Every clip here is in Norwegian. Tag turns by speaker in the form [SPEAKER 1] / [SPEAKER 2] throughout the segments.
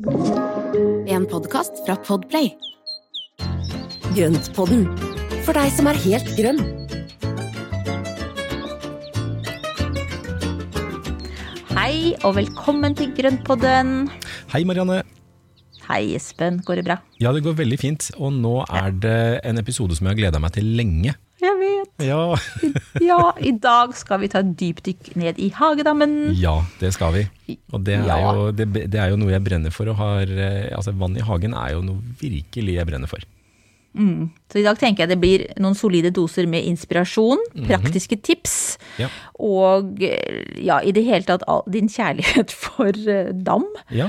[SPEAKER 1] En podkast fra Podplay.
[SPEAKER 2] Grøntpodden, for deg som er helt grønn.
[SPEAKER 3] Hei og velkommen til Grøntpodden.
[SPEAKER 4] Hei, Marianne.
[SPEAKER 3] Hei, Espen. Går det bra?
[SPEAKER 4] Ja, det går veldig fint. Og nå er det en episode som jeg har gleda meg til lenge.
[SPEAKER 3] Jeg vet.
[SPEAKER 4] Ja.
[SPEAKER 3] Ja, i dag skal vi ta et dypdykk ned i hagedammen.
[SPEAKER 4] ja, det skal vi. Og det er,
[SPEAKER 3] Ja.
[SPEAKER 4] jo, det, det er jo noe jeg brenner for. Har, eh, altså, vann i hagen er jo noe virkelig jeg brenner for.
[SPEAKER 3] Så i dag tenker jeg det blir noen solide doser med inspirasjon, praktiske tips
[SPEAKER 4] Ja.
[SPEAKER 3] og eh, ja, i det hele tatt din kjærlighet for eh, dam.
[SPEAKER 4] Ja.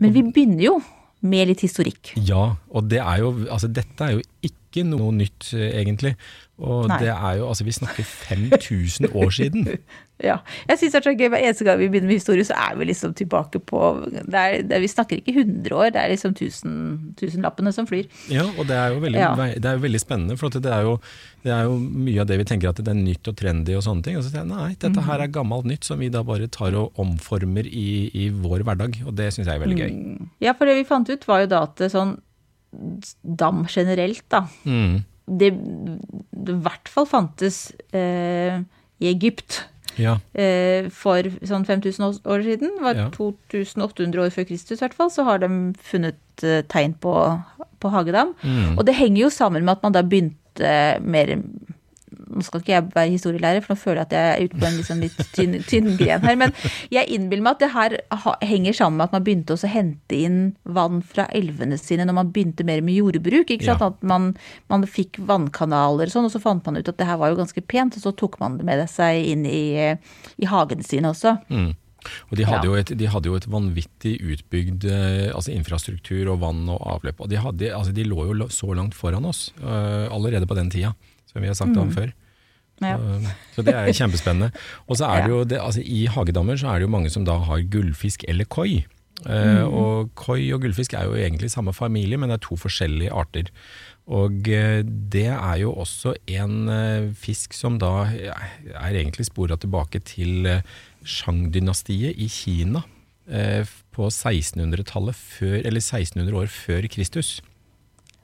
[SPEAKER 3] Men vi begynner jo med litt historikk.
[SPEAKER 4] ja, og det er jo, altså, dette er jo ikke noe nytt, eh, egentlig. Og
[SPEAKER 3] Nei.
[SPEAKER 4] det er jo, altså vi snakker 5000 år siden.
[SPEAKER 3] Ja. Jeg syns det er så gøy hver eneste gang vi begynner med historie, så er vi liksom tilbake på det er, det Vi snakker ikke 100 år, det er liksom tusen, tusenlappene som flyr.
[SPEAKER 4] Ja, og det er jo veldig,
[SPEAKER 3] Ja.
[SPEAKER 4] det er jo veldig spennende, for det er, jo, det er jo mye av det vi tenker at det er nytt og trendy og sånne ting. Og så sier jeg nei, dette her er gammelt nytt som vi da bare tar og omformer i, i vår hverdag, og det syns jeg er veldig gøy.
[SPEAKER 3] Ja, for det vi fant ut var jo da at det sånn dam generelt, da
[SPEAKER 4] Mm.
[SPEAKER 3] Det det i hvert fall fantes eh, i Egypt
[SPEAKER 4] Ja,
[SPEAKER 3] eh, for sånn 5000 år- siden. Var
[SPEAKER 4] Ja.
[SPEAKER 3] 2800 år før Kristus, i hvert fall. Så har de funnet eh, tegn på, på hagedam.
[SPEAKER 4] Mm.
[SPEAKER 3] Og det henger jo sammen med at man da begynte mer nå skal ikke jeg være historielærer, for nå føler jeg at jeg er ute på en liksom litt tynn, tynn gren her. Men jeg innbiller meg at det her henger sammen med at man begynte å hente inn vann fra elvene sine når man begynte mer med jordbruk. ikke sant?
[SPEAKER 4] Ja.
[SPEAKER 3] At man, man fikk vannkanaler og sånn, og så fant man ut at det her var jo ganske pent, og så tok man det med seg inn i, i hagene sine også.
[SPEAKER 4] Mm. Og de hadde,
[SPEAKER 3] Ja.
[SPEAKER 4] et, de hadde jo et vanvittig utbygd eh, altså infrastruktur og vann og avløp. Og de, hadde, altså de lå jo så langt foran oss eh, allerede på den tida, som vi har sagt om før.
[SPEAKER 3] Ja.
[SPEAKER 4] Så, så det er kjempespennende. Og så er det jo, det, altså I hagedammer så er det jo mange som da har gullfisk eller koi. Mm. Og koi og gullfisk er jo egentlig samme familie, men det er to forskjellige arter. Og eh, det er jo også en eh, fisk som da er egentlig spora tilbake til eh, Shang-dynastiet i Kina eh, på 1600-tallet, eller 1600 år før Kristus.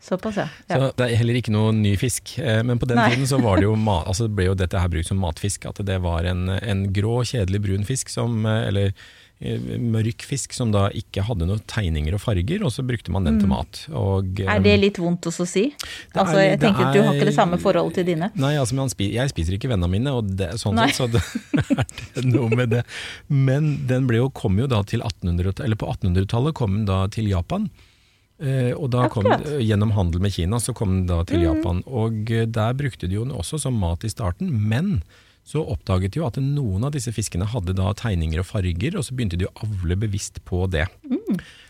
[SPEAKER 3] Såpass, ja.
[SPEAKER 4] Så det er heller ikke noe ny fisk. Eh, Men på den
[SPEAKER 3] Nei.
[SPEAKER 4] tiden så var det jo mat, altså ble jo dette her brukt som matfisk. At det var en, en grå, kjedelig brun fisk, som, eh, eller eh, mørk fisk, som da ikke hadde noen tegninger og farger, og så brukte man den til mat. Og,
[SPEAKER 3] Mm. Er det litt vondt også å si?
[SPEAKER 4] Er,
[SPEAKER 3] Altså, jeg tenker at Du har ikke det samme forholdet til dine.
[SPEAKER 4] Nei, altså, man spi jeg spiser ikke vennene mine, og det, sånn sett, så det er det noe med det. Men den ble jo, kom jo da til 1800, eller på 1800-tallet kom den da til Japan. Eh, og da kom, Gjennom handel med Kina så kom den da til
[SPEAKER 3] Mm.
[SPEAKER 4] Japan. Og eh, der brukte de jo den også som mat i starten, men så oppdaget de jo at noen av disse fiskene hadde da tegninger og farger, og så begynte de å avle bevisst på det.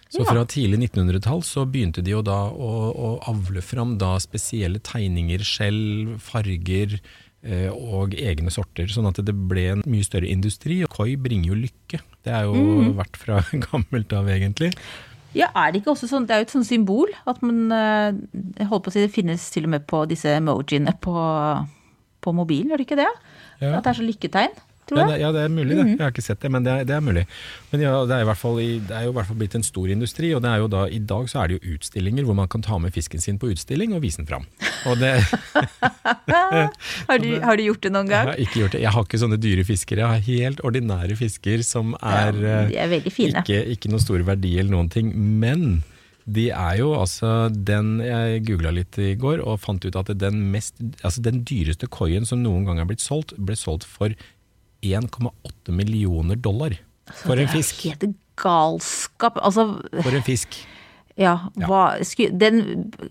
[SPEAKER 4] Så
[SPEAKER 3] Ja.
[SPEAKER 4] fra tidlig 1900-tall så begynte de jo da å, å avle fram da spesielle tegninger, skjell, farger eh, og egne sorter, sånn at det ble en mye større industri. Og koi bringer jo lykke. Det er jo vært fra gammelt av, egentlig.
[SPEAKER 3] Ja, er det ikke også sånn, det er jo et sånt symbol at man, eh, jeg holdt på å si, det finnes til og med på disse emojiene på, på mobilen, gjør det ikke det?
[SPEAKER 4] Ja.
[SPEAKER 3] At det er så lykketegn, tror
[SPEAKER 4] Ja,
[SPEAKER 3] jeg.
[SPEAKER 4] det, ja, det er mulig, det. Jeg har ikke sett det, men det er, det er mulig. Men ja, det er, fall, det er jo i hvert fall blitt en stor industri, og det er jo da, i dag så er det jo utstillinger hvor man kan ta med fisken sin på utstilling og vise den fram.
[SPEAKER 3] Har, du, har du gjort det noen
[SPEAKER 4] jeg
[SPEAKER 3] gang?
[SPEAKER 4] har ikke gjort det. Jeg har ikke sånne dyre fisker, jeg har helt ordinære fisker som er
[SPEAKER 3] Ja,
[SPEAKER 4] eh,
[SPEAKER 3] er fine.
[SPEAKER 4] Ikke, ikke noen stor verdi eller noen ting, men de er jo altså den Jeg googla litt i går og fant ut at den, mest, altså den dyreste koien som noen gang er blitt solgt, ble solgt for 1,8 millioner dollar. For en fisk.
[SPEAKER 3] Det er helt galskap. Altså,
[SPEAKER 4] For en fisk.
[SPEAKER 3] ja, hva, sku, den,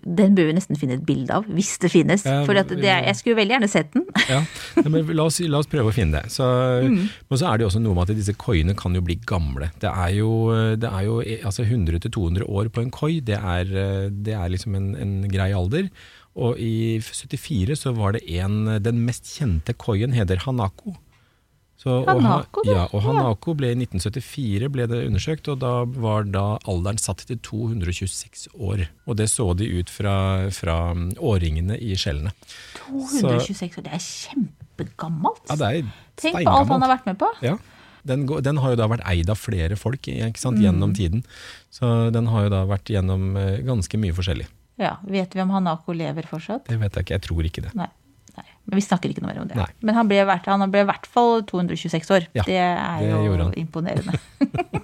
[SPEAKER 3] den bør vi nesten finne et bilde av, hvis det finnes. For det, jeg skulle veldig gjerne sett den.
[SPEAKER 4] Ja, men la oss, la oss prøve å finne det. Så,
[SPEAKER 3] Mm.
[SPEAKER 4] Men så er det jo også noe med at disse koiene kan jo bli gamle. Det er jo, det er jo altså 100-200 år på en koi, det er, det er liksom en, en grei alder. Og i 74 så var det en, den mest kjente koien heter Hanako. Så, og, ha-
[SPEAKER 3] Hanako, det.
[SPEAKER 4] ja, og Hanako ble i 1974 ble det undersøkt, og da var da alderen satt til 226 år. Og det så de ut fra, fra årringene i skjellene.
[SPEAKER 3] 226 år, det er kjempegammelt.
[SPEAKER 4] Ja, det er
[SPEAKER 3] Tenk på alt han har vært med på.
[SPEAKER 4] Ja. Den, den har jo da vært eid av flere folk sant, gjennom tiden. Så den har jo da vært gjennom eh, ganske mye forskjellig.
[SPEAKER 3] Ja, Vet vi om Hanako lever fortsatt?
[SPEAKER 4] Det vet jeg ikke, jeg tror ikke det.
[SPEAKER 3] Nei. Men vi snakker ikke noe mer om det.
[SPEAKER 4] Nei.
[SPEAKER 3] Men han ble, han ble i hvert fall 226 år.
[SPEAKER 4] Ja,
[SPEAKER 3] det er
[SPEAKER 4] det
[SPEAKER 3] jo imponerende.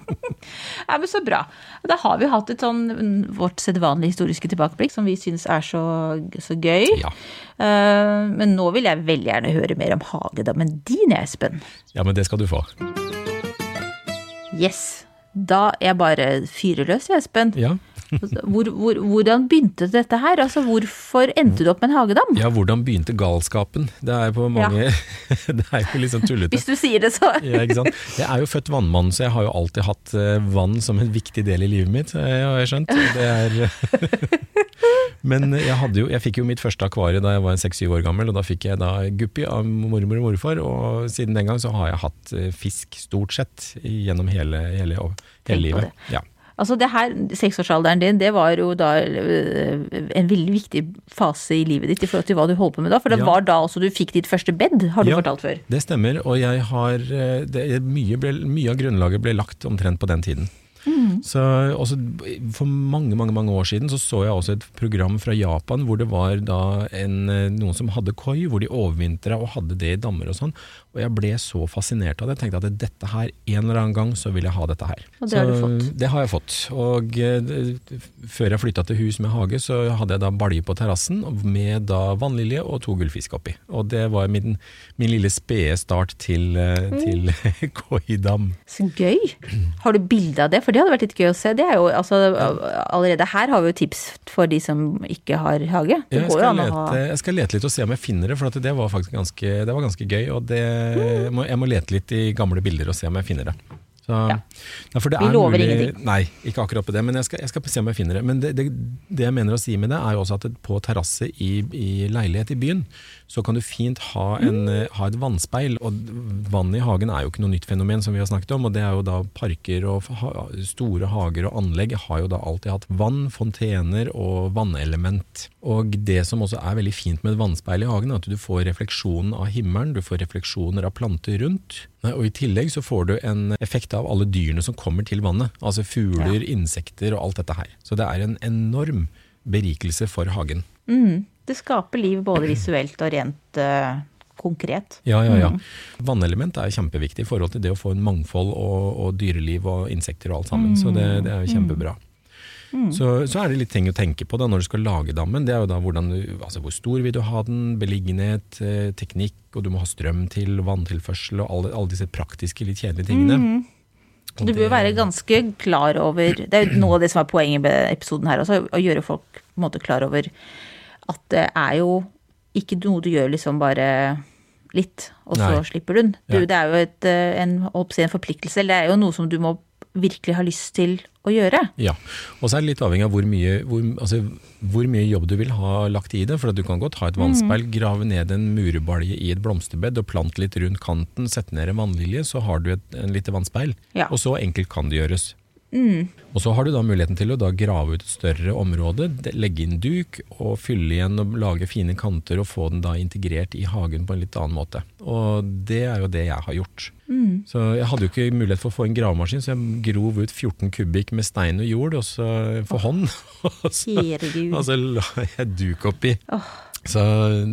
[SPEAKER 3] ja, men Så bra. Da har vi hatt et sånn vårt sedvanlige historiske tilbakeblikk som vi syns er så, så gøy.
[SPEAKER 4] Ja.
[SPEAKER 3] Uh, men nå vil jeg veldig gjerne høre mer om hagedammen din, Espen.
[SPEAKER 4] ja, men det skal du få.
[SPEAKER 3] Yes. Da er jeg bare fyrer løs, Espen.
[SPEAKER 4] Ja.
[SPEAKER 3] Hvor, hvor, hvordan begynte dette her? Altså, Hvorfor endte du opp med en hagedam?
[SPEAKER 4] ja, hvordan begynte galskapen? Det er på mange Det er jo litt sånn tullete.
[SPEAKER 3] Hvis du sier det, så
[SPEAKER 4] Ja, ikke sant? Jeg er jo født vannmann, så jeg har jo alltid hatt eh, vann som en viktig del i livet mitt, har jeg skjønt. Det er, Men jeg, jo, jeg fikk jo mitt første akvarie da jeg var seks-syv år gammel, og da fikk jeg da guppi av mormor og morfar, og siden den gang så har jeg hatt eh, fisk stort sett gjennom hele, hele, hele livet. Ja.
[SPEAKER 3] Altså det her, Seksårsalderen din, det var jo da øh, en veldig viktig fase i livet ditt i forhold til hva du holdt på med da. For det
[SPEAKER 4] Ja.
[SPEAKER 3] var da også du fikk ditt første bed, har du
[SPEAKER 4] Ja.
[SPEAKER 3] fortalt før.
[SPEAKER 4] Det stemmer, og jeg har eh, det, mye, ble, mye av grunnlaget ble lagt omtrent på den tiden. Så også For mange mange, mange år siden så, så jeg også et program fra Japan hvor det var en, eh, noen som hadde koi, hvor de overvintra og hadde det i dammer og sånn. Og jeg ble så fascinert av det. Jeg tenkte at dette her, en eller annen gang så vil jeg ha dette her.
[SPEAKER 3] Og det har du fått.
[SPEAKER 4] Det har jeg fått. Og eh, det- før jeg flytta til hus med hage, så hadde jeg da balje på terrassen med da vannlilje og to gullfisk oppi. Og det var min, min lille spede start til, eh,
[SPEAKER 3] Mm.
[SPEAKER 4] til koidam.
[SPEAKER 3] Så gøy! Har du bilde av det? For det hadde vært litt gøy å se. Det er jo, altså, allerede her har vi jo tips for de som ikke har hage. Det
[SPEAKER 4] Jeg skal, lete,
[SPEAKER 3] ha
[SPEAKER 4] jeg skal lete litt og se om jeg finner det, for at det var faktisk ganske, det var ganske gøy. Og det, jeg, må, jeg må lete litt i gamle bilder og se om jeg finner det. Så,
[SPEAKER 3] Ja.
[SPEAKER 4] Ja, for det
[SPEAKER 3] Vi
[SPEAKER 4] er
[SPEAKER 3] lover
[SPEAKER 4] mulig-
[SPEAKER 3] ingenting.
[SPEAKER 4] Nei, ikke akkurat på det, men jeg skal, jeg skal se om jeg finner det. Men det, det, det jeg mener å si med det, er jo også at på terrasse i, i leilighet i byen, så kan du fint ha, en, eh, ha et vannspeil. Og vann i hagen er jo ikke noe nytt fenomen, som vi har snakket om. Og det er jo da parker og store hager og anlegg har jo da alltid hatt vann, fontener og vannelement. Og det som også er veldig fint med et vannspeil i hagen, er at du får refleksjonen av himmelen, du får refleksjoner av planter rundt. Og i tillegg så får du en effekt av alle dyrene som kommer til vannet. Altså fugler, insekter og alt dette her. Så det er en enorm berikelse for hagen.
[SPEAKER 3] mm, Det skaper liv både visuelt og rent uh, konkret.
[SPEAKER 4] Ja, ja, ja.
[SPEAKER 3] Mm.
[SPEAKER 4] Vannelement er kjempeviktig i forhold til det å få en mangfold og, og dyreliv og insekter og alt sammen. Så det, det er jo kjempebra. Så, så er det litt ting å tenke på da når du skal lage dammen. Det er jo da hvordan altså hvor stor vil du ha den, beliggenhet, eh, teknikk, og du må ha strøm til, vanntilførsel og alle, alle disse praktiske, litt kjedelige tingene. Og
[SPEAKER 3] Du bør være ganske klar over Det er jo noe av det som er poenget med episoden her også, å gjøre folk på en måte klar over at det er jo ikke noe du gjør liksom bare litt, og så
[SPEAKER 4] Nei.
[SPEAKER 3] slipper du den. Du,
[SPEAKER 4] Ja.
[SPEAKER 3] Det er jo et, eh, en, en forpliktelse, eller det er jo noe som du må virkelig ha lyst til å gjøre.
[SPEAKER 4] Ja, og så er det litt avhengig av hvor mye, hvor, altså, hvor mye jobb du vil ha lagt i det. For at du kan godt ha et vannspeil, grave ned en murebalje i et blomsterbed og plante litt rundt kanten, sette ned en vannlilje, så har du et en lite vannspeil.
[SPEAKER 3] Ja.
[SPEAKER 4] Og så enkelt kan det gjøres. Og så har du da muligheten til å grave ut et større område, legge inn duk og fylle igjen og lage fine kanter og få den da integrert i hagen på en litt annen måte. Og det er jo det jeg har gjort. Så jeg hadde jo ikke mulighet for å få en gravemaskin, så jeg grov ut 14 kubikk med stein og jord og så for hånd. Og så, og så la jeg duk oppi. Så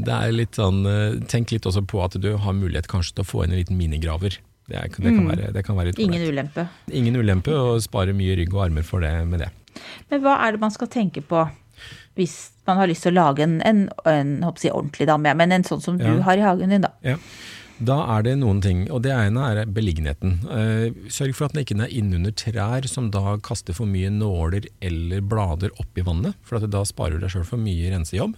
[SPEAKER 4] det er litt sånn eh, Tenk litt også på at du har mulighet kanskje til å få inn en liten minigraver. Det, er, det, kan, være, det kan være litt
[SPEAKER 3] Ingen ulempe.
[SPEAKER 4] Ingen ulempe, og spare mye rygg og armer for det med det.
[SPEAKER 3] Men hva er det man skal tenke på hvis man har lyst til å lage en, en, en jeg, ordentlig dame, ja, men en sånn som du har i hagen din, da?
[SPEAKER 4] Ja. Da er det noen ting, og det ene er beliggenheten. Eh, sørg for at den ikke er innunder trær som da kaster for mye nåler eller blader opp i vannet, for at da sparer du deg sjøl for mye rensejobb.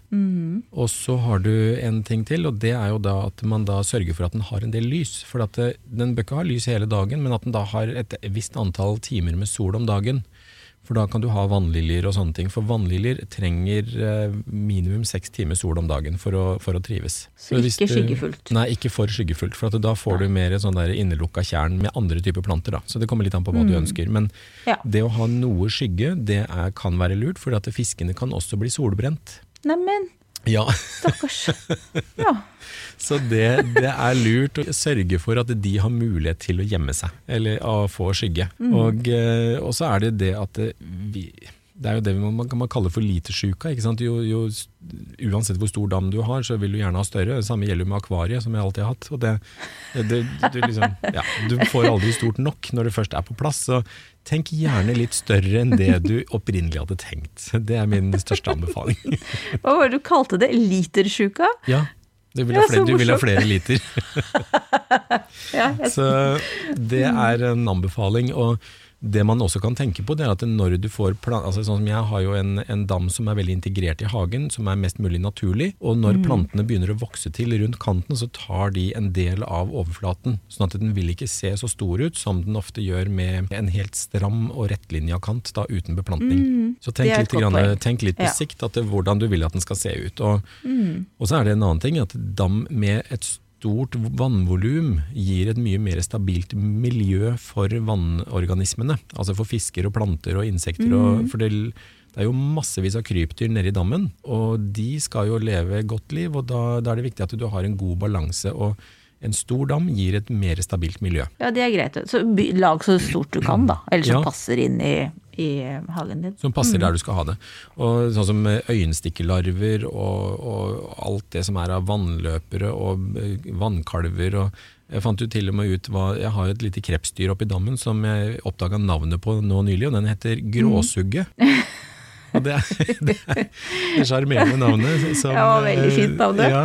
[SPEAKER 4] Og så har du en ting til, og det er jo da at man da sørger for at den har en del lys. For at eh, den bør ikke ha lys hele dagen, men at den da har et visst antall timer med sol om dagen. For da kan du ha vannliljer og sånne ting. For vannliljer trenger eh, minimum seks timer sol om dagen for å, for å trives.
[SPEAKER 3] Så ikke
[SPEAKER 4] du-
[SPEAKER 3] skyggefullt.
[SPEAKER 4] Nei, ikke for skyggefullt, for at da får du mer sånn der innelukka tjern med andre typer planter. Da. Så det kommer litt an på hva du ønsker. Men
[SPEAKER 3] Ja.
[SPEAKER 4] det å ha noe skygge, det er, kan være lurt, for at fiskene kan også bli solbrent.
[SPEAKER 3] Neimen,
[SPEAKER 4] Ja,
[SPEAKER 3] Stakkars. Ja.
[SPEAKER 4] Så det, det er lurt å sørge for at de har mulighet til å gjemme seg, eller å få skygge. Og, eh, og så er det det at vi, det er jo det man, kan kalle for litersjuka. Jo, jo, uansett hvor stor dam du har, så vil du gjerne ha større. Det samme gjelder med akvariet, som jeg alltid har hatt. Det, det, du, liksom, ja, du får aldri stort nok når det først er på plass. Så tenk gjerne litt større enn det du opprinnelig hadde tenkt. Det er min største anbefaling.
[SPEAKER 3] Hva var det du kalte det? Litersjuka?
[SPEAKER 4] Ja, du vil
[SPEAKER 3] Ja,
[SPEAKER 4] ha flere, du vil ha flere liter. Så det er en anbefaling. Og det man også kan tenke på, det er at når du får plan altså sånn som Jeg har jo en, en dam som er veldig integrert i hagen, som er mest mulig naturlig. Og når plantene begynner å vokse til rundt kanten, så tar de en del av overflaten. Sånn at den vil ikke se så stor ut som den ofte gjør med en helt stram og rettlinja kant da, uten beplantning. Så tenk litt, grann, tenk litt på
[SPEAKER 3] Ja.
[SPEAKER 4] sikt at det, hvordan du vil at den skal se ut. Og, og så er det en annen ting, at dam med et stort vannvolum gir et mye mer stabilt miljø for vannorganismene. Altså for fisker og planter og insekter. Og, for det, det er jo massevis av krypdyr i dammen, og de skal jo leve godt liv. og Da, da er det viktig at du har en god balanse. og en stor dam gir et mer stabilt miljø.
[SPEAKER 3] ja, det er greit. Så lag så stort du kan, da. Eller som
[SPEAKER 4] Ja.
[SPEAKER 3] passer inn i, i hagen din.
[SPEAKER 4] Som passer der du skal ha det. Og sånn som øyenstikkelarver og, og alt det som er av vannløpere og eh, vannkalver. og jeg fant jo til og med ut hva, Jeg har et lite krepsdyr oppi dammen som jeg oppdaga navnet på nå nylig, og den heter gråsugge. Og det er det er det sjarmerende navnet. som,
[SPEAKER 3] Ja, veldig fint navn, det.
[SPEAKER 4] Ja,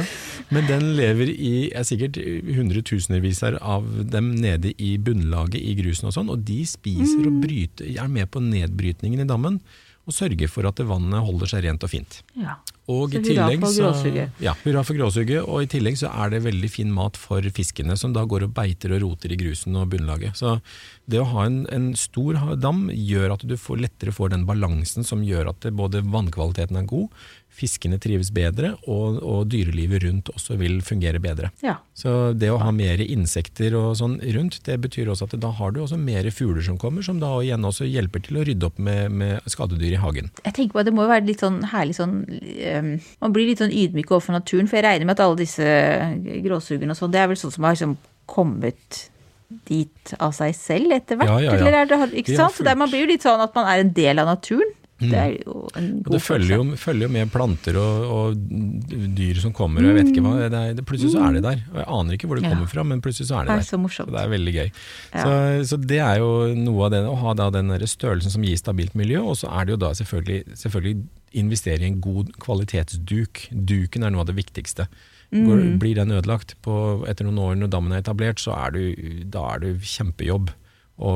[SPEAKER 4] men den lever i er sikkert hundretusenvis av dem nede i bunnlaget i grusen og sånn, og de spiser
[SPEAKER 3] Mm.
[SPEAKER 4] og bryter, er med på nedbrytningen i dammen og sørger for at vannet holder seg rent og fint.
[SPEAKER 3] Ja.
[SPEAKER 4] Og
[SPEAKER 3] Så
[SPEAKER 4] i
[SPEAKER 3] hurra for gråsuget.
[SPEAKER 4] ja, hurra for gråsugge. Og i tillegg så er det veldig fin mat for fiskene, som da går og beiter og roter i grusen og bunnlaget. Så det å ha en, en stor dam gjør at du får, lettere får den balansen som gjør at det, både vannkvaliteten er god, fiskene trives bedre, og, og dyrelivet rundt også vil fungere bedre.
[SPEAKER 3] ja.
[SPEAKER 4] Så det å ha mer insekter og sånn rundt, det betyr også at da har du også mer fugler som kommer, som da igjen også hjelper til å rydde opp med, med skadedyr i hagen.
[SPEAKER 3] Jeg tenker på at Det må jo være litt sånn herlig sånn ehm, Man blir litt sånn ydmyk overfor naturen, for jeg regner med at alle disse gråsugerne og sånn, det er vel sånn som har liksom kommet dit av seg selv etter hvert?
[SPEAKER 4] Ja, ja, ja.
[SPEAKER 3] Eller er det, ikke sant? Så det, er- man blir jo litt sånn at man er en del av naturen. Det er jo en god
[SPEAKER 4] det følger jo, følger jo med planter og, og dyr som kommer, og jeg vet ikke hva. Det er, plutselig så er det der. Og jeg aner ikke hvor det
[SPEAKER 3] Ja.
[SPEAKER 4] kommer fra, men plutselig så er det
[SPEAKER 3] Det er så morsomt.
[SPEAKER 4] Så det er veldig gøy.
[SPEAKER 3] Ja.
[SPEAKER 4] Så, så det er jo noe av det, å ha da den der størrelsen som gir stabilt miljø, og så er det jo da selvfølgelig, selvfølgelig investere i en god kvalitetsduk. Duken er noe av det viktigste. Går,
[SPEAKER 3] Mm.
[SPEAKER 4] blir den ødelagt på, etter noen år når dammen er etablert, så er du, da er du kjempejobb.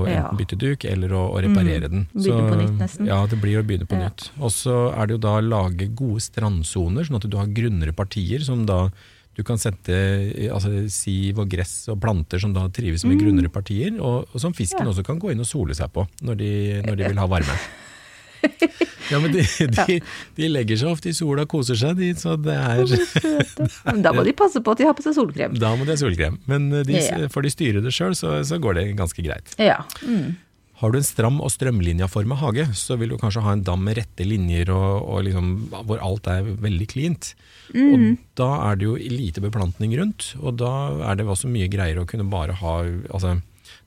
[SPEAKER 3] Ja.
[SPEAKER 4] enten bytte duk eller å, å reparere den.
[SPEAKER 3] Begynne på nytt, nesten.
[SPEAKER 4] Ja, det blir å begynne på
[SPEAKER 3] Ja.
[SPEAKER 4] nytt. Og så er det jo da å lage gode strandsoner, sånn at du har grunnere partier som da du kan sette altså, siv og gress og planter som da trives med grunnere partier, og, og som fisken
[SPEAKER 3] Mm. Ja.
[SPEAKER 4] også kan gå inn og sole seg på når de, når de vil ha varme. Ja, men de, de, de legger seg ofte i sola og koser seg, de, så det er
[SPEAKER 3] da må de passe på at de har på seg solkrem.
[SPEAKER 4] Da må de ha solkrem. Men eh, de,
[SPEAKER 3] Ja.
[SPEAKER 4] får de styre det sjøl, så, så går det ganske greit.
[SPEAKER 3] Ja. Mm.
[SPEAKER 4] Har du en stram og strømlinjaforma hage, så vil du kanskje ha en dam med rette linjer og, og liksom, hvor alt er veldig cleant. Og da er det jo lite beplantning rundt, og da er det også mye greiere å kunne bare ha altså,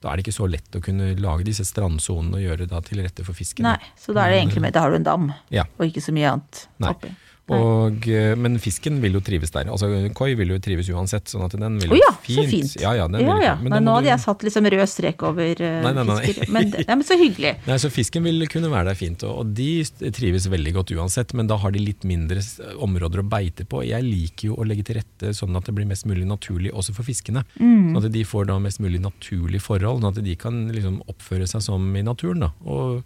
[SPEAKER 4] Da er det ikke så lett å kunne lage disse strandsonene og gjøre det da til rette for fisken.
[SPEAKER 3] Nei, så da er det egentlig med, da har du en dam,
[SPEAKER 4] Ja.
[SPEAKER 3] og ikke så mye annet
[SPEAKER 4] Nei.
[SPEAKER 3] oppi.
[SPEAKER 4] Og, eh, men fisken vil jo trives der. Altså Koi vil jo trives uansett. sånn at den vil jo
[SPEAKER 3] ja,
[SPEAKER 4] fint,
[SPEAKER 3] så fint.
[SPEAKER 4] Ja, ja,
[SPEAKER 3] ja, ja. Men,
[SPEAKER 4] da
[SPEAKER 3] nå hadde
[SPEAKER 4] du-
[SPEAKER 3] jeg satt liksom rød strek over uh,
[SPEAKER 4] Nei, nei, nei.
[SPEAKER 3] fisker. Men, ja, men så hyggelig.
[SPEAKER 4] Nei, så Fisken vil kunne være der fint, og og de trives veldig godt uansett, men da har de litt mindre områder å beite på. Jeg liker jo å legge til rette sånn at det blir mest mulig naturlig også for fiskene.
[SPEAKER 3] Mm.
[SPEAKER 4] Sånn at de får da mest mulig naturlige forhold, sånn at de kan liksom oppføre seg som i naturen. da, Og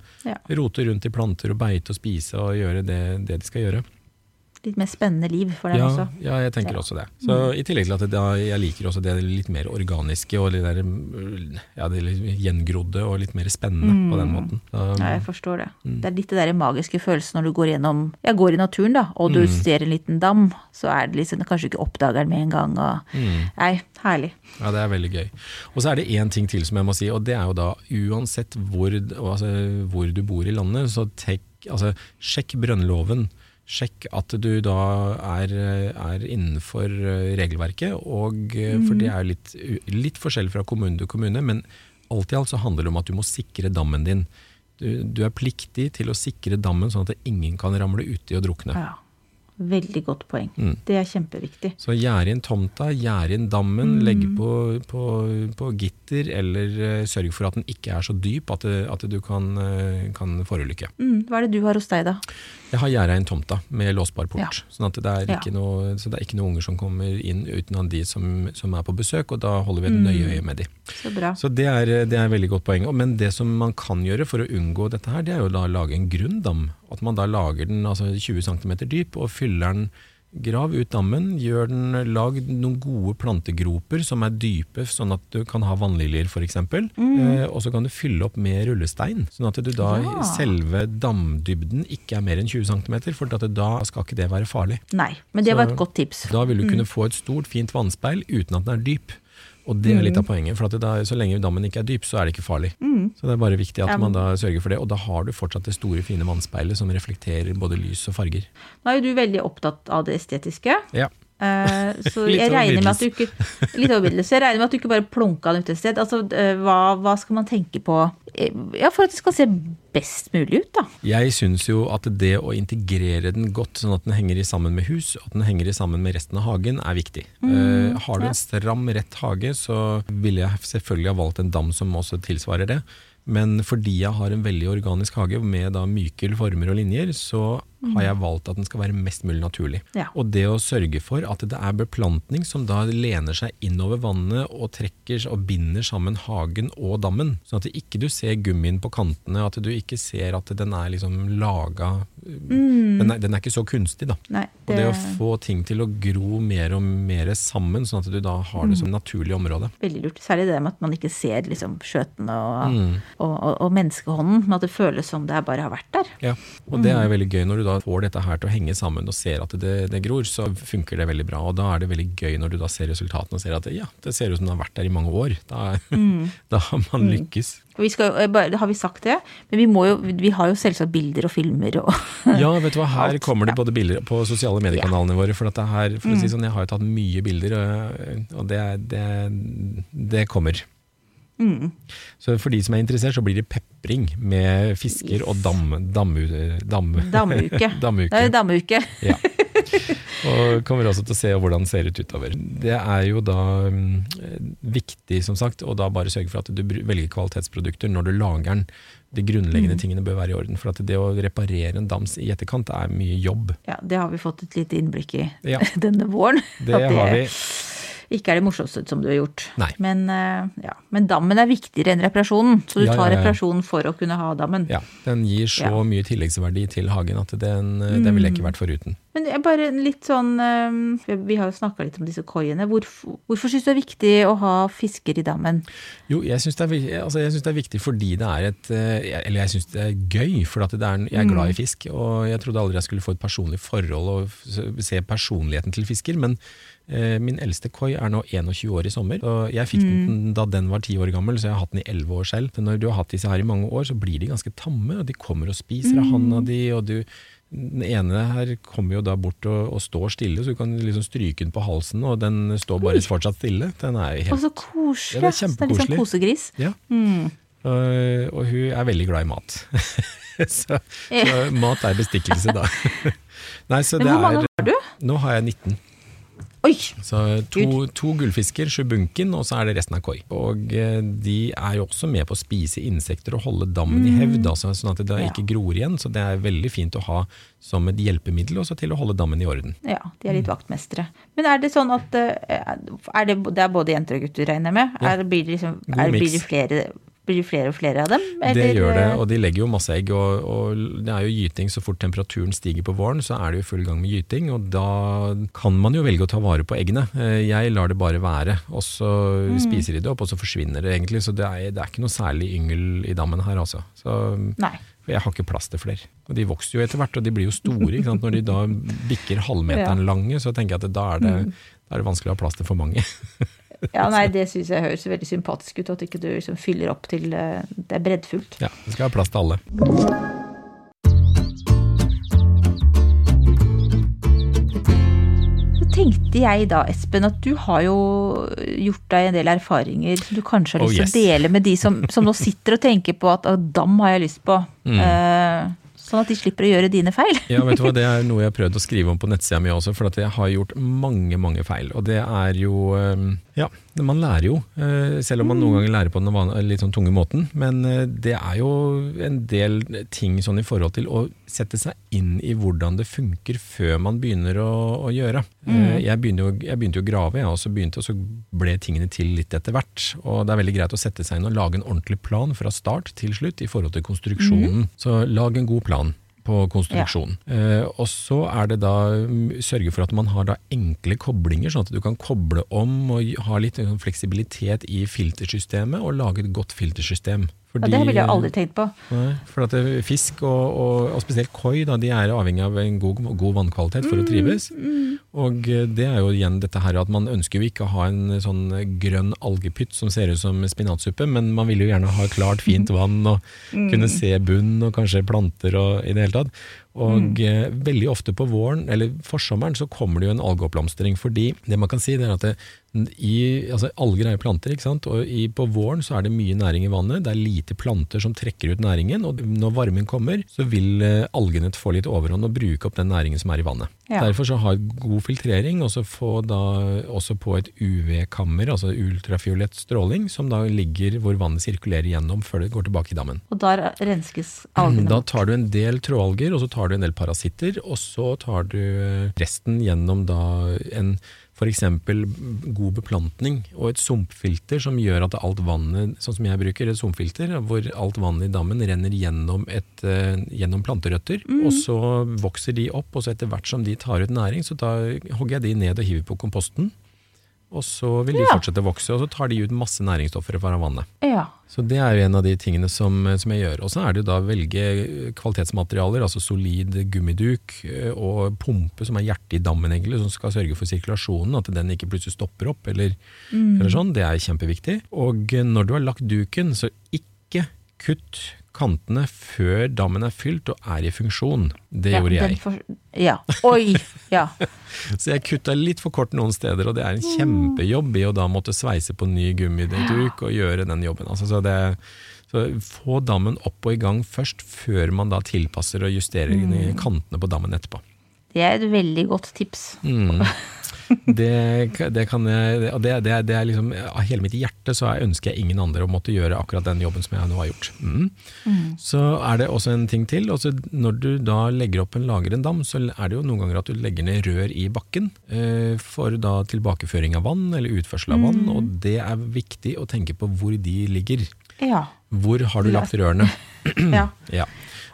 [SPEAKER 4] rote rundt i planter og beite og spise og gjøre det, det de skal gjøre.
[SPEAKER 3] Litt mer spennende liv for dem
[SPEAKER 4] Ja,
[SPEAKER 3] også.
[SPEAKER 4] ja, jeg tenker
[SPEAKER 3] Ja. Mm.
[SPEAKER 4] også det. Så I tillegg til at da, jeg liker også det litt mer organiske og det der, mm, ja, det gjengrodde og litt mer spennende på den måten. Så,
[SPEAKER 3] Mm. Ja, jeg forstår det.
[SPEAKER 4] Mm.
[SPEAKER 3] Det er litt det der magiske følelsen når du går gjennom Jeg går i naturen, da, og
[SPEAKER 4] Mm.
[SPEAKER 3] du ser en liten dam, så er det liksom Kanskje ikke oppdager den med en gang, og
[SPEAKER 4] Mm.
[SPEAKER 3] Nei, herlig.
[SPEAKER 4] Ja, det er veldig gøy. Og så er det én ting til som jeg må si, og det er jo da uansett hvor, altså, hvor du bor i landet, så tek, altså, sjekk brønnloven. Sjekk at du da er, er innenfor eh, regelverket, og, eh, for det er litt, litt forskjell fra kommune til kommune, men alt i alt så handler det om at du må sikre dammen din. Du, du er pliktig til å sikre dammen sånn at ingen kan ramle uti og drukne.
[SPEAKER 3] Ja. Veldig godt poeng.
[SPEAKER 4] Mm.
[SPEAKER 3] Det er kjempeviktig.
[SPEAKER 4] Så gjerde inn tomta, gjerde inn dammen,
[SPEAKER 3] Mm.
[SPEAKER 4] legge på, på, på gitter, eller eh, sørg for at den ikke er så dyp at, det, at du kan, eh, kan forulykke.
[SPEAKER 3] Mm, hva er det du har hos deg, da?
[SPEAKER 4] Jeg har gjerda inn tomta med låsbar port,
[SPEAKER 3] Ja.
[SPEAKER 4] sånn at det er
[SPEAKER 3] Ja.
[SPEAKER 4] noe, så det er ikke noen unger som kommer inn uten at de som, som er på besøk, og da holder vi et
[SPEAKER 3] Mm.
[SPEAKER 4] nøye øye med de.
[SPEAKER 3] Så bra.
[SPEAKER 4] Så det er, det er veldig godt poeng. Men det som man kan gjøre for å unngå dette her, det er jo da å lage en grunn dam. At man da lager den altså 20 cm dyp og fyller den Grav ut dammen, gjør den, lag noen gode plantegroper som er dype, sånn at du kan ha vannliljer f.eks. Eh, og så kan du fylle opp med rullestein, sånn at du da
[SPEAKER 3] Ja.
[SPEAKER 4] selve damdybden ikke er mer enn 20 cm, for at da skal ikke det være farlig.
[SPEAKER 3] Nei, men det var et godt tips.
[SPEAKER 4] Da vil du kunne få et stort, fint vannspeil uten at den er dyp. Og det er litt av poenget, for da, så lenge dammen ikke er dyp, så er det ikke farlig. Så det er bare viktig at
[SPEAKER 3] Ja,
[SPEAKER 4] man da sørger for det, og da har du fortsatt det store, fine vannspeilet som reflekterer både lys og farger.
[SPEAKER 3] Nå er jo du veldig opptatt av det estetiske.
[SPEAKER 4] Ja.
[SPEAKER 3] Eh, så jeg regner med at du ikke Litt overbydelse. Jeg regner med at du ikke bare plunka den ut et sted. Altså, eh, hva, hva skal man tenke på eh, ja, for at det skal se best mulig ut, da?
[SPEAKER 4] Jeg syns jo at det å integrere den godt, sånn at den henger i sammen med hus, at den henger i sammen med resten av hagen, er viktig. Eh, har du en stram, rett hage, så ville jeg selvfølgelig ha valgt en dam som også tilsvarer det. Men fordi jeg har en veldig organisk hage med da myke former og linjer, så har jeg valgt at den skal være mest mulig naturlig.
[SPEAKER 3] Ja.
[SPEAKER 4] Og det å sørge for at det er beplantning som da lener seg innover vannet og trekker og binder sammen hagen og dammen, sånn at du ikke du ser gummien på kantene, at du ikke ser at den er liksom laga den, er, den er ikke så kunstig, da.
[SPEAKER 3] Nei,
[SPEAKER 4] Og det å få ting til å gro mer og mer sammen, sånn at du da har det som naturlig område.
[SPEAKER 3] Veldig lurt. Særlig det med at man ikke ser liksom skjøtene og,
[SPEAKER 4] Mm.
[SPEAKER 3] og, og, og menneskehånden, men at det føles som det bare har vært der.
[SPEAKER 4] Ja, og det er jo veldig gøy når du da får dette her til å henge sammen og ser at det, det gror, så funker det veldig bra. Og da er det veldig gøy når du da ser resultatene og ser at ja, det ser ut som det har vært der i mange år. Da, da har man lykkes.
[SPEAKER 3] Og Vi skal, eh, har vi sagt det? Men vi, jo, vi har jo selvsagt bilder og filmer og
[SPEAKER 4] Ja, vet du hva, her kommer det både bilder på sosiale mediekanalene våre. For, her, for å si sånn, jeg har jo tatt mye bilder, og det, det, det kommer. Så for de som er interessert, så blir det pepring med fisker og dam, dam, dam,
[SPEAKER 3] Damuke.
[SPEAKER 4] damuke.
[SPEAKER 3] Det er damuke.
[SPEAKER 4] Ja. Og kommer også til å se hvordan det ser ut utover. Det er jo da um, viktig, som sagt, å da bare sørge for at du velger kvalitetsprodukter når du lager den. De grunnleggende tingene bør være i orden. For at det å reparere en dams i etterkant er mye jobb.
[SPEAKER 3] Ja, det har vi fått et lite innblikk i
[SPEAKER 4] Ja.
[SPEAKER 3] denne våren.
[SPEAKER 4] Det
[SPEAKER 3] At
[SPEAKER 4] har vi.
[SPEAKER 3] Ikke er det morsomste som du har gjort. Men, eh, ja. Men dammen er viktigere enn reparasjonen, så du
[SPEAKER 4] Ja,
[SPEAKER 3] tar reparasjonen for å kunne ha dammen.
[SPEAKER 4] Ja, den gir så mye tilleggsverdi til hagen at den, den ville jeg ikke vært foruten.
[SPEAKER 3] Men bare litt sånn eh, Vi har jo snakka litt om disse koiene. Hvorfor, hvorfor syns du det er viktig å ha fisker i dammen?
[SPEAKER 4] Jo, jeg syns det, altså, det er viktig fordi det er et eh, Eller jeg syns det er gøy, for er, jeg er glad i fisk. Og jeg trodde aldri jeg skulle få et personlig forhold og se personligheten til fisker. Men eh, min eldste koi er nå 21 år i sommer. Og jeg fikk den da den var 10 år gammel, så jeg har hatt den i 11 år selv. Men når du har hatt disse her i mange år, så blir de ganske tamme. Og de kommer og spiser av handa di, og du den ene her kommer jo da bort og, og står stille, så du kan liksom stryke den på halsen, og den står bare fortsatt stille. Den er jo
[SPEAKER 3] og
[SPEAKER 4] helt
[SPEAKER 3] så koselig.
[SPEAKER 4] Ja, det er
[SPEAKER 3] kjempekoselig. Det er sånn kosegris.
[SPEAKER 4] Ja.
[SPEAKER 3] Mm.
[SPEAKER 4] Og, og hun er veldig glad i mat. så, så mat er bestikkelse, da. Nei, så det
[SPEAKER 3] hvor mange
[SPEAKER 4] er
[SPEAKER 3] har du?
[SPEAKER 4] Nå har jeg 19.
[SPEAKER 3] Oi!
[SPEAKER 4] Så to, to gullfisker, sjubunken, og så er det resten av koi. Og eh, de er jo også med på å spise insekter og holde dammen i hevd, altså, sånn at det
[SPEAKER 3] Mm. Ja.
[SPEAKER 4] ikke gror igjen. Så det er veldig fint å ha som et hjelpemiddel også til å holde dammen i orden.
[SPEAKER 3] Ja, de er
[SPEAKER 4] Mm.
[SPEAKER 3] litt vaktmestere. Men er det sånn at eh, er det, det er både jenter og gutter, regner jeg med?
[SPEAKER 4] Ja.
[SPEAKER 3] Er, blir, det liksom, er, blir, det flere, blir flere og flere av dem?
[SPEAKER 4] det gjør det, og de legger jo masse egg. Og, og det er jo gyting så fort temperaturen stiger på våren, så er det jo full gang med gyting. Og da kan man jo velge å ta vare på eggene. Eh, Jeg lar det bare være, og så
[SPEAKER 3] Mm.
[SPEAKER 4] spiser de det opp, og så forsvinner det egentlig. Så det er, det er ikke noe særlig yngel i dammen her, altså. Så,
[SPEAKER 3] Nei.
[SPEAKER 4] for jeg har ikke plass til flere. Og de vokser jo etter hvert, og de blir jo store. Ikke sant? Når de da bikker halvmeteren lange, så tenker jeg at da er det,
[SPEAKER 3] Mm.
[SPEAKER 4] da er det vanskelig å ha plass til for mange.
[SPEAKER 3] Ja, nei, Det syns jeg høres veldig sympatisk ut, at ikke du liksom fyller opp til eh, det er breddfullt.
[SPEAKER 4] Ja, det skal ha plass til alle.
[SPEAKER 3] tenkte jeg da, Espen, at du har jo gjort deg en del erfaringer som du kanskje har
[SPEAKER 4] oh,
[SPEAKER 3] lyst til oh,
[SPEAKER 4] yes.
[SPEAKER 3] å dele med de som, som, nå sitter og tenker på at 'Dam har jeg lyst på'.
[SPEAKER 4] Mm.
[SPEAKER 3] Eh, sånn at de slipper å gjøre dine feil.
[SPEAKER 4] Ja, vet du hva, Det er noe jeg har prøvd å skrive om på nettsida mi også, for at jeg har gjort mange mange feil. Og det er jo eh, Ja, man lærer jo, eh, selv om man noen ganger lærer på den litt sånn tunge måten. Men eh, det er jo en del ting sånn i forhold til å sette seg inn i hvordan det funker før man begynner å, å gjøre. Mm. Jeg, begynte jo, jeg begynte jo å grave, jeg, og så, begynte, og så ble tingene til litt etter hvert. Og det er veldig greit å sette seg inn og lage en ordentlig plan fra start til slutt i forhold til konstruksjonen. Så lag en god plan på konstruksjon. Eh, og så er det da mm, sørge for at man har da enkle koblinger, sånn at du kan koble om og ha litt fleksibilitet i filtersystemet, og lage et godt filtersystem.
[SPEAKER 3] Ja, det ville jeg aldri tenkt på.
[SPEAKER 4] Nei, for at fisk, og, og, og spesielt koi, da, de er avhengig av en god, god vannkvalitet for å trives. Og eh, det er jo igjen dette her at man ønsker jo ikke å ha en sånn grønn algepytt som ser ut som spinatsuppe, men man vil jo gjerne ha klart, fint vann og kunne se bunn og kanskje planter og i det hele tatt. Og eh, veldig ofte på våren, eller forsommeren, så kommer det jo en algeoppblomstring. Fordi det man kan si, det er at det, i, altså alger er jo planter, ikke sant? og i, på våren så er det mye næring i vannet. Det er lite planter som trekker ut næringen, og når varmen kommer, så vil eh, algene få litt overhånd og bruke opp den næringen som er i vannet.
[SPEAKER 3] Ja.
[SPEAKER 4] Derfor så ha god filtrering, og så få da også på et UV-kammer, altså ultrafiolett stråling, som da ligger hvor vannet sirkulerer gjennom før det går tilbake i dammen.
[SPEAKER 3] Og da renskes algene.
[SPEAKER 4] Da tar du en del tråalger, og så tar du en del parasitter, og så tar du eh, resten gjennom da en f.eks. god beplantning og et sumpfilter som gjør at alt vannet, sånn som jeg bruker, et sumpfilter, hvor alt vannet i dammen renner gjennom, et, eh, gjennom planterøtter, og så vokser de opp, og så etter hvert som de tar ut næring, så da hogger jeg de ned og hiver på komposten, og så vil de
[SPEAKER 3] Ja.
[SPEAKER 4] fortsette å vokse, og så tar de ut masse næringsstoffer fra vannet.
[SPEAKER 3] Ja.
[SPEAKER 4] Så det er jo en av de tingene som, som jeg gjør. Og så er det jo da å velge kvalitetsmaterialer, altså solid gummiduk eh, og pumpe som er hjertet i dammen egentlig, som skal sørge for sirkulasjonen, at den ikke plutselig stopper opp eller, eller sånn. Det er kjempeviktig. Og når du har lagt duken, så ikke kutt kantene før dammen er fylt og er i funksjon. Det
[SPEAKER 3] ja,
[SPEAKER 4] gjorde jeg.
[SPEAKER 3] For, ja. Oi! Ja.
[SPEAKER 4] Så jeg kutta litt for kort noen steder, og det er en kjempejobb i å da måtte sveise på ny gummiduk og gjøre den jobben. Altså, så det, så få dammen opp og i gang først, før man da tilpasser og justerer
[SPEAKER 3] Mm.
[SPEAKER 4] kantene på dammen etterpå.
[SPEAKER 3] Det er et veldig godt tips.
[SPEAKER 4] Mm. Det, det kan jeg, og det, det, det er liksom, Av hele mitt hjerte så er- ønsker jeg ingen andre å måtte gjøre akkurat den jobben som jeg nå har gjort. Mm. Så er det også en ting til. Også når du da legger opp en lager en dam, så er det jo noen ganger at du legger ned rør i bakken eh, for da tilbakeføring av vann eller utførsel av vann, og det er viktig å tenke på hvor de ligger.
[SPEAKER 3] Ja.
[SPEAKER 4] Hvor har du lagt rørene?
[SPEAKER 3] ja.
[SPEAKER 4] Ja.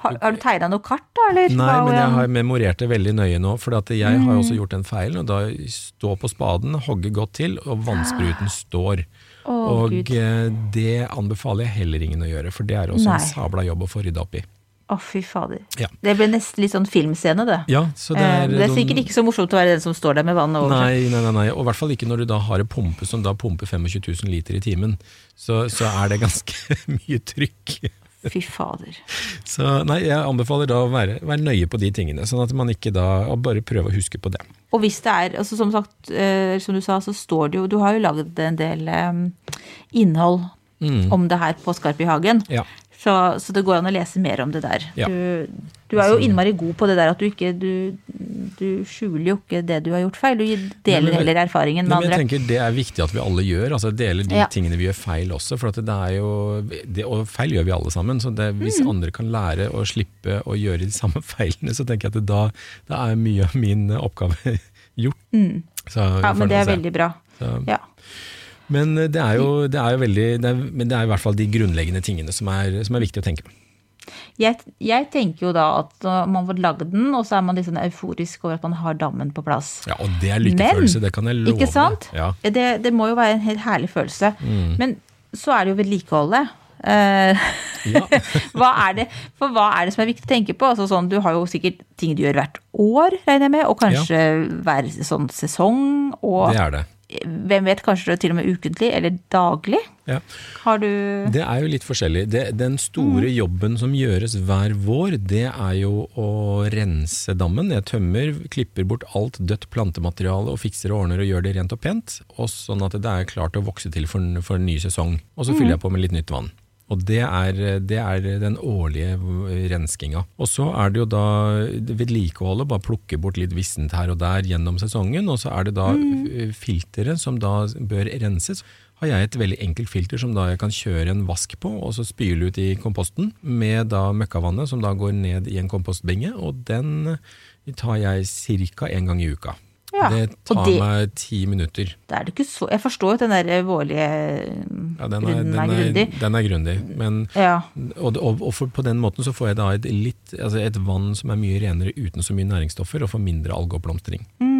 [SPEAKER 3] Har, har du tegna noe kart, da? Eller?
[SPEAKER 4] Nei, men jeg har memorert det veldig nøye nå. For jeg har også gjort den feilen. Og da stå på spaden, hogge godt til, og vannspruten står.
[SPEAKER 3] Oh,
[SPEAKER 4] og
[SPEAKER 3] Gud.
[SPEAKER 4] eh, det anbefaler jeg heller ingen å gjøre, for det er også
[SPEAKER 3] Nei.
[SPEAKER 4] en sabla jobb å få rydda opp i.
[SPEAKER 3] Å, fy fader.
[SPEAKER 4] Ja.
[SPEAKER 3] Det ble nesten litt sånn filmscene, det.
[SPEAKER 4] Ja, så det
[SPEAKER 3] Eh,
[SPEAKER 4] er,
[SPEAKER 3] det er sikkert ikke så morsomt å være den som står der med vannet over seg.
[SPEAKER 4] Nei, nei, nei, nei, og i hvert fall ikke når du da har en pumpe som da pumper 25 000 liter i timen. Så, så er det ganske mye trykk.
[SPEAKER 3] Fy fader.
[SPEAKER 4] Så nei, jeg anbefaler da å være, være nøye på de tingene, sånn at man ikke da og bare prøve å huske på det.
[SPEAKER 3] Og hvis det er, altså som sagt, eh, som du sa, så står det jo Du har jo laget en del eh, innhold
[SPEAKER 4] Mm.
[SPEAKER 3] om det her på Skarp i hagen.
[SPEAKER 4] Ja.
[SPEAKER 3] Så, så det går an å lese mer om det der.
[SPEAKER 4] Ja.
[SPEAKER 3] Du, du er jo innmari god på det der at du ikke Du, du skjuler jo ikke det du har gjort feil. Du deler
[SPEAKER 4] men-
[SPEAKER 3] heller erfaringen med
[SPEAKER 4] Nei, men jeg tenker Det er viktig at vi alle gjør, altså deler de
[SPEAKER 3] Ja.
[SPEAKER 4] tingene vi gjør feil også. for at det er jo, det, Og feil gjør vi alle sammen, så det, hvis
[SPEAKER 3] Mm.
[SPEAKER 4] andre kan lære å slippe å gjøre de samme feilene, så tenker jeg at det da, da er mye av min oppgave gjort. Så,
[SPEAKER 3] Mm. Ja, men det er veldig bra.
[SPEAKER 4] Så,
[SPEAKER 3] Ja.
[SPEAKER 4] men det er jo, det er jo veldig er, Men det er i hvert fall de grunnleggende tingene som er, som er viktig å tenke på.
[SPEAKER 3] Jeg, jeg tenker jo da at man får lagd den, og så er man litt sånn euforisk over at man har dammen på plass.
[SPEAKER 4] Ja, Og det er lykkefølelse, det kan jeg love.
[SPEAKER 3] Ikke sant?
[SPEAKER 4] Ja.
[SPEAKER 3] Det, det må jo være en helt herlig følelse.
[SPEAKER 4] Mm.
[SPEAKER 3] Men så er det jo vedlikeholdet. Eh, hva er det, for hva er det som er viktig å tenke på? Altså sånn, du har jo sikkert ting du gjør hvert år, regner jeg med, og kanskje hver sånn sesong. Og,
[SPEAKER 4] Det er det.
[SPEAKER 3] Hvem vet, kanskje til og med ukentlig eller daglig?
[SPEAKER 4] Ja.
[SPEAKER 3] Har du
[SPEAKER 4] Det er jo litt forskjellig. Det, den store jobben som gjøres hver vår, det er jo å rense dammen. Jeg tømmer, klipper bort alt dødt plantemateriale og fikser og ordner og gjør det rent og pent. Og sånn at det er klart å vokse til for, for en ny sesong. Og så fyller jeg på med litt nytt vann. Og det er, det er den årlige renskinga. Og så er det jo da vedlikeholdet, bare plukke bort litt vissent her og der gjennom sesongen. Og så er det da mm. filteret som da bør renses. Har jeg et veldig enkelt filter som da jeg kan kjøre en vask på, og så spyle ut i komposten med da møkkavannet som da går ned i en kompostbinge. Og den tar jeg ca. én gang i uka.
[SPEAKER 3] Ja,
[SPEAKER 4] det tar det, meg ti minutter.
[SPEAKER 3] Det er det ikke så Jeg forstår jo at den der vårlige
[SPEAKER 4] ja, den er, den er, grundig. Den er grundig. Men,
[SPEAKER 3] ja.
[SPEAKER 4] Og, og, og for, på den måten så får jeg da et, litt, altså et vann som er mye renere uten så mye næringsstoffer, og får mindre algeoppblomstring. Mm.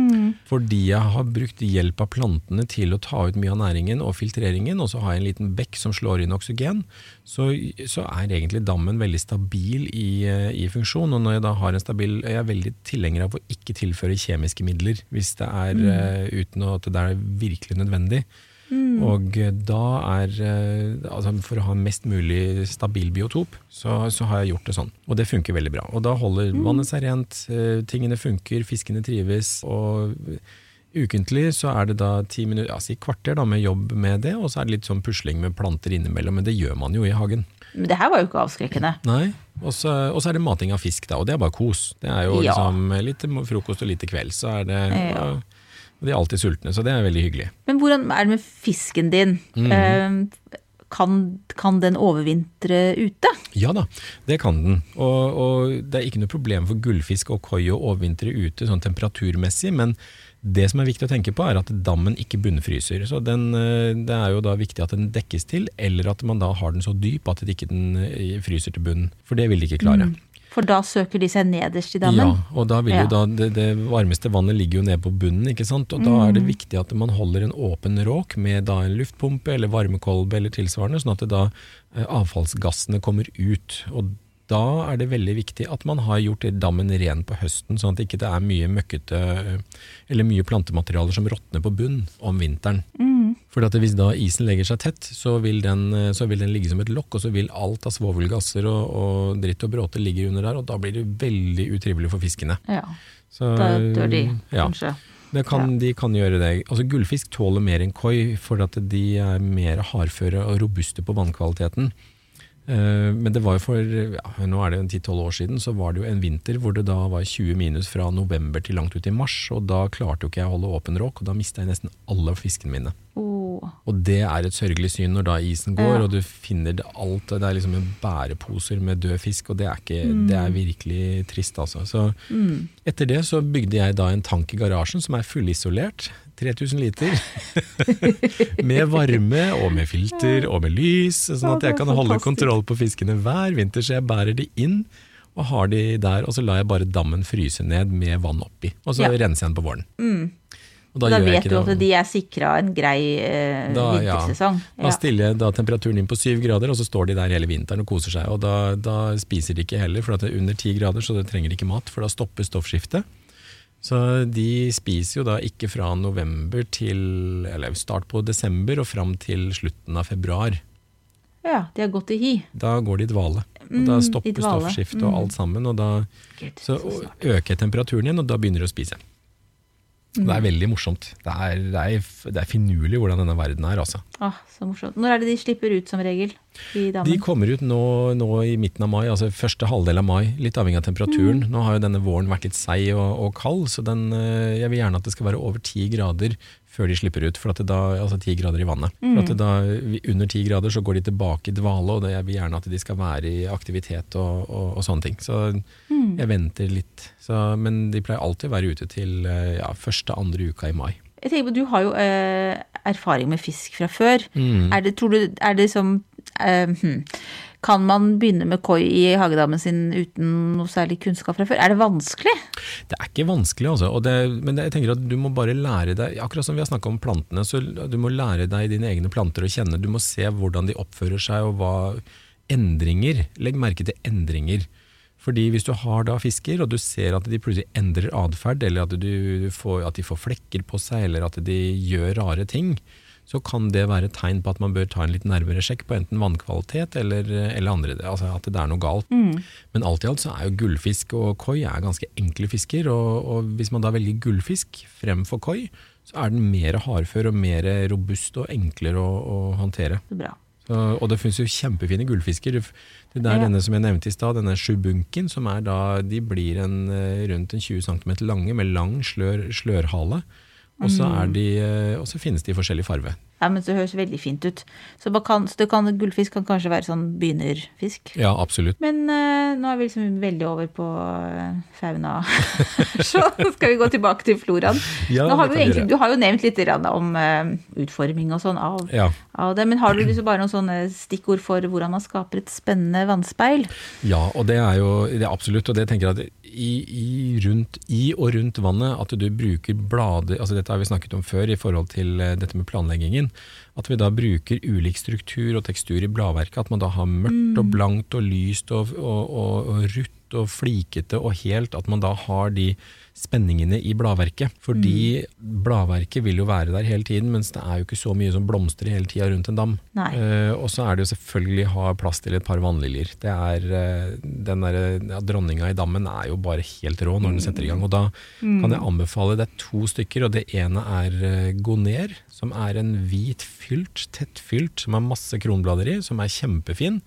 [SPEAKER 4] Fordi jeg har brukt hjelp av plantene til å ta ut mye av næringen og filtreringen, og så har jeg en liten bekk som slår inn oksygen, så, så er egentlig dammen veldig stabil i, eh, i, funksjon. Og når jeg da har en stabil Jeg er veldig tilhenger av å ikke tilføre kjemiske midler hvis det er mm. uh, uten at det er virkelig nødvendig. Mm. Og da er altså For å ha mest mulig stabil biotop, så, så, har jeg gjort det sånn. Og det funker veldig bra. Og da holder mm. vannet seg rent, tingene funker, fiskene trives. og Ukentlig så er det da ti minutter, altså i kvarter da med jobb med det, og så er det litt sånn pusling med planter innimellom. Men det gjør man jo i hagen.
[SPEAKER 3] Men det her var jo ikke avskrekkende.
[SPEAKER 4] Nei. Og så er det mating av fisk, da. Og det er bare kos. Det er jo ja. liksom litt frokost og til kveld, så er det ja. Og de er alltid sultne, så det er veldig hyggelig.
[SPEAKER 3] Men hvordan er det med fisken din? Mm. Kan, kan, den overvintre ute?
[SPEAKER 4] Ja da, det kan den. Og, og, det er ikke noe problem for gullfisk og koi å overvintre ute sånn temperaturmessig, men det som er viktig å tenke på, er at dammen ikke bunnfryser. Så den, eh, Det er jo da viktig at den dekkes til, eller at man da har den så dyp at den ikke eh, fryser til bunnen. For det vil de ikke klare. Mm.
[SPEAKER 3] For da søker de seg nederst i dammen?
[SPEAKER 4] Ja, og da vil jo da, det, det, varmeste vannet ligger jo ned på bunnen. ikke sant? Og da er det mm. viktig at man holder en åpen råk med da en luftpumpe eller varmekolbe eller tilsvarende, sånn at det da eh, avfallsgassene kommer ut. Og da er det veldig viktig at man har gjort dammen ren på høsten, sånn at det ikke er mye møkkete eller mye plantematerialer som råtner på bunn om vinteren. Mm. For hvis da isen legger seg tett, så vil, den, så vil, den, ligge som et lokk, og så vil alt av svovelgasser og, og, dritt og bråte ligge under der, og da blir det veldig utrivelig for fiskene.
[SPEAKER 3] Ja, så, da dør de, ja. kanskje.
[SPEAKER 4] Kan, ja. De kan gjøre det. Altså Gullfisk tåler mer enn koi, for at de er mer hardføre og robuste på vannkvaliteten. Eh, men det var jo for ja, nå er det 10-12 år siden, så var det jo en vinter hvor det da var 20 minus fra november til langt ut i mars. Og da klarte jo ikke jeg å holde åpen råk, og da mista jeg nesten alle fiskene mine. Oh. Og det er et sørgelig syn når da isen går, ja. og du finner det alt. Det er liksom bæreposer med død fisk, og det er, ikke, mm. det er virkelig trist, altså. Så mm. etter det så bygde jeg da en tank i garasjen som er fullisolert. 3000 liter. med varme og med filter og med lys, sånn at jeg kan holde kontroll på fiskene hver vinter. Så jeg bærer de inn og har de der, og så lar jeg bare dammen fryse ned med vann oppi. Og så ja. renser jeg den på våren. Mm.
[SPEAKER 3] da, da vet du at de er sikra en grei eh, da, vintersesong.
[SPEAKER 4] Ja. Da stiller jeg da temperaturen inn på syv grader, og så står de der hele vinteren og koser seg. Og da, da spiser de ikke heller, for det er under ti grader, så det trenger de ikke mat, for da stopper stoffskiftet. Så de spiser jo da ikke fra november til eller start på desember og fram til slutten av februar.
[SPEAKER 3] Ja, de har gått i hi.
[SPEAKER 4] Da går de i dvale. Og da mm, stopper stoffskiftet og mm. alt sammen. Og da så øker temperaturen igjen, og da begynner de å spise. Det er veldig morsomt. Det er, det er, det er finurlig hvordan denne verden er. Altså.
[SPEAKER 3] Ah, så morsomt. Når er det de slipper ut som regel?
[SPEAKER 4] De kommer ut nå, nå, i midten av mai, altså første halvdel av mai. Litt avhengig av temperaturen. Mm. Nå har jo denne våren vært litt seig og, og, kald, så den, eh, jeg vil gjerne at det skal være over ti grader før de slipper ut. For at det da, altså ti grader i vannet. Mm. For at det da, under ti grader så går de tilbake i dvale, og det, jeg vil gjerne at de skal være i aktivitet og, og, og sånne ting. Så mm. jeg venter litt. Så, men de pleier alltid å være ute til eh, ja, første-andre uka i mai.
[SPEAKER 3] Jeg tenker på, Du har jo eh, erfaring med fisk fra før. Mm. Er det, tror du, er det som eh, hmm. Kan man begynne med koi i hagedammen sin uten noe særlig kunnskap fra før? Er det vanskelig?
[SPEAKER 4] Det er ikke vanskelig, altså. Det, men jeg tenker at du må bare lære deg Akkurat som vi har snakka om plantene, så du må lære deg dine egne planter å kjenne. Du må se hvordan de oppfører seg og hva endringer Legg merke til endringer. Fordi hvis du har da fisker, og du ser at de plutselig endrer atferd, eller at, får, at de får flekker på seg, eller at de gjør rare ting, så kan det være et tegn på at man bør ta en litt nærmere sjekk på enten vannkvalitet eller, eller andre, altså at det er noe galt. Men alt i alt så er jo gullfisk og koi er ganske enkle fisker, og, og hvis man da velger gullfisk fremfor koi, så er den mer hardfør og mer robust og enklere å, å håndtere.
[SPEAKER 3] er bra.
[SPEAKER 4] Så, og det finnes jo kjempefine gullfisker. Det er
[SPEAKER 3] Ja.
[SPEAKER 4] denne som jeg nevnte i stad, denne sjubunken, som er da, de blir en, eh, rundt en 20 cm lange med lang slør, slørhale. Og så, de, eh, finnes de i forskjellig farve.
[SPEAKER 3] Ja, men Det høres veldig fint ut. Så, kan, så kan, gullfisk kan kanskje være sånn begynnerfisk.
[SPEAKER 4] Ja, absolutt.
[SPEAKER 3] Men uh, nå er vi liksom veldig over på eh, fauna. så skal vi gå tilbake til floraen.
[SPEAKER 4] Ja,
[SPEAKER 3] har egentlig, du har jo nevnt litt om uh, utforming og sånn av,
[SPEAKER 4] Ja.
[SPEAKER 3] av det. Men har du liksom bare noen sånne stikkord for hvordan man skaper et spennende vannspeil?
[SPEAKER 4] Ja, og det er jo det er absolutt, og det tenker jeg at i, i, rundt, i og rundt vannet, at du bruker blader, altså dette har vi snakket om før i forhold til eh, dette med planleggingen, at vi da bruker ulik struktur og tekstur i bladverket, at man da har mørkt og blankt og lyst og, og, og, og rutt og flikete og helt, at man da har de spenningene i bladverket. Fordi bladverket vil jo være der hele tiden, mens det er jo ikke så mye som blomstrer hele tida rundt en dam. Eh, og så er det jo selvfølgelig ha plass til et par vannliljer. Det er, uh, den der, ja, dronninga i dammen er jo bare helt rå når den setter i gang. Og da kan jeg anbefale det er to stykker, og det ene er uh, goner, som er en hvit fylt, tettfylt, som har masse kronblader i, som er kjempefin.